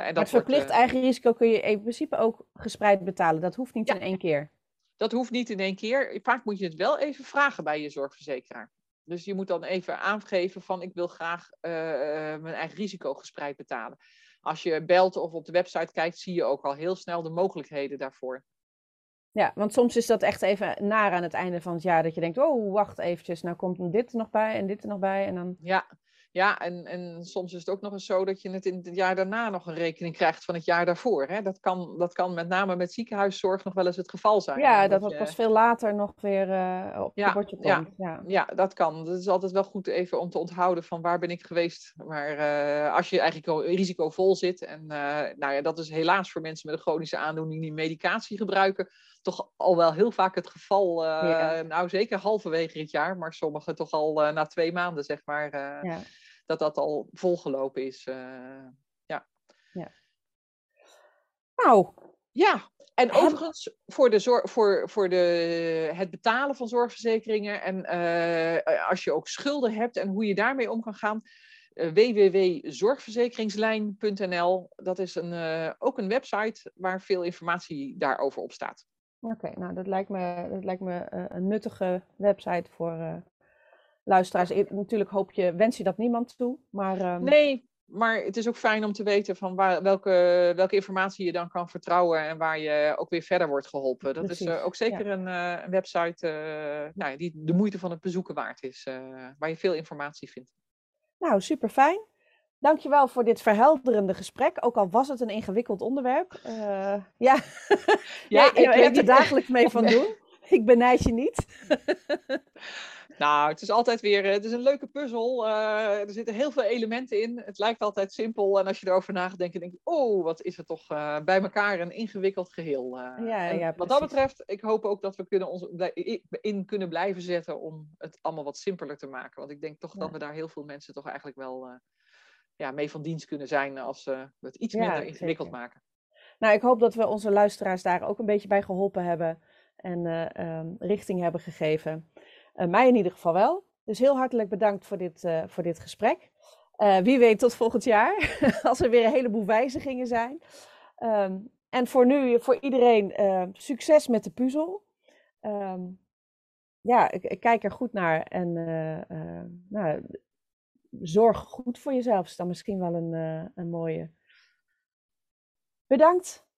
S1: en dat maar verplicht wordt, eigen risico kun je in principe ook gespreid betalen. Dat hoeft niet ja. in één keer.
S2: Dat hoeft niet in één keer. Vaak moet je het wel even vragen bij je zorgverzekeraar. Dus je moet dan even aangeven van ik wil graag uh, mijn eigen risico gespreid betalen. Als je belt of op de website kijkt, zie je ook al heel snel de mogelijkheden daarvoor.
S1: Ja, want soms is dat echt even naar aan het einde van het jaar dat je denkt, oh wacht eventjes, nou komt dit er nog bij en dit er nog bij en dan...
S2: Ja, ja, en, en soms is het ook nog eens zo dat je het in het jaar daarna nog een rekening krijgt van het jaar daarvoor. Hè? Dat, kan, dat kan met name met ziekenhuiszorg nog wel eens het geval zijn.
S1: Ja, dat dat pas veel later nog weer uh, op ja, bordje komt.
S2: Ja, ja. ja, dat kan. Dat is altijd wel goed even om te onthouden van waar ben ik geweest. Maar uh, als je eigenlijk risicovol zit, en uh, nou ja, dat is helaas voor mensen met een chronische aandoening die medicatie gebruiken, toch al wel heel vaak het geval. Ja. Nou, zeker halverwege het jaar, maar sommigen toch al na twee maanden, zeg maar. ja dat dat al volgelopen is. Uh, ja. ja.
S1: Nou.
S2: Ja, en overigens voor, de zorg, voor, voor de, het betalen van zorgverzekeringen en uh, als je ook schulden hebt en hoe je daarmee om kan gaan, uh, www.zorgverzekeringslijn.nl. Dat is een, uh, ook een website waar veel informatie daarover op staat.
S1: Oké, nou dat lijkt me, dat lijkt me een nuttige website voor, luisteraars. Natuurlijk hoop je, wens je dat niemand toe. Maar, um...
S2: Nee, maar het is ook fijn om te weten van waar, welke, welke informatie je dan kan vertrouwen en waar je ook weer verder wordt geholpen. Dat Precies, is uh, ook zeker ja. een, uh, een, website uh, nou, die de moeite van het bezoeken waard is, waar je veel informatie vindt.
S1: Nou, super fijn. Dankjewel voor dit verhelderende gesprek, ook al was het een ingewikkeld onderwerp. ja, ja, ja je hebt er dagelijks mee van doen. Ik benijd je niet.
S2: Nou, het is altijd weer, eh, het is een leuke puzzel. Uh, er zitten heel veel elementen in. Het lijkt altijd simpel. En als je erover nadenkt, denk je, oh, wat is het toch uh, bij elkaar een ingewikkeld geheel.
S1: ja, ja,
S2: wat dat betreft, ik hoop ook dat we kunnen ons in kunnen blijven zetten om het allemaal wat simpeler te maken. Want ik denk toch ja. dat we daar heel veel mensen toch eigenlijk wel ja, mee van dienst kunnen zijn als we het iets minder ingewikkeld zeker. maken.
S1: Nou, ik hoop dat we onze luisteraars daar ook een beetje bij geholpen hebben en um, richting hebben gegeven. Uh, mij in ieder geval wel. Dus heel hartelijk bedankt voor dit, uh, voor dit gesprek. Uh, wie weet tot volgend jaar, als er weer een heleboel wijzigingen zijn. Um, en voor nu, voor iedereen, succes met de puzzel. Um, ja, kijk er goed naar en nou, zorg goed voor jezelf. Is dan misschien wel een, een mooie. Bedankt.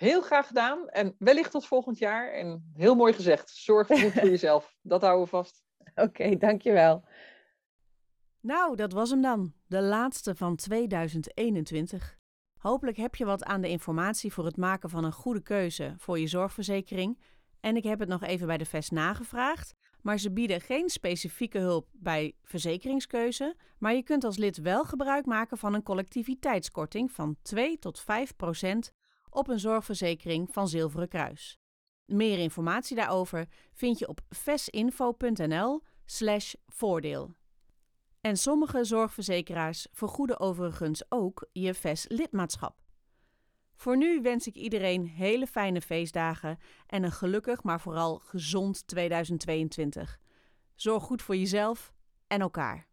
S2: Heel graag gedaan en wellicht tot volgend jaar. En heel mooi gezegd, zorg goed voor jezelf. Dat houden we vast.
S1: Oké, okay, dankjewel.
S3: Nou, dat was hem dan. De laatste van 2021. Hopelijk heb je wat aan de informatie voor het maken van een goede keuze voor je zorgverzekering. En ik heb het nog even bij de VES nagevraagd. Maar ze bieden geen specifieke hulp bij verzekeringskeuze. Maar je kunt als lid wel gebruik maken van een collectiviteitskorting van 2 tot 5 procent op een zorgverzekering van Zilveren Kruis.
S1: Meer informatie daarover vind je op vesinfo.nl/slash voordeel. En sommige zorgverzekeraars vergoeden overigens ook je VES-lidmaatschap. Voor nu wens ik iedereen hele fijne feestdagen en een gelukkig, maar vooral gezond 2022. Zorg goed voor jezelf en elkaar.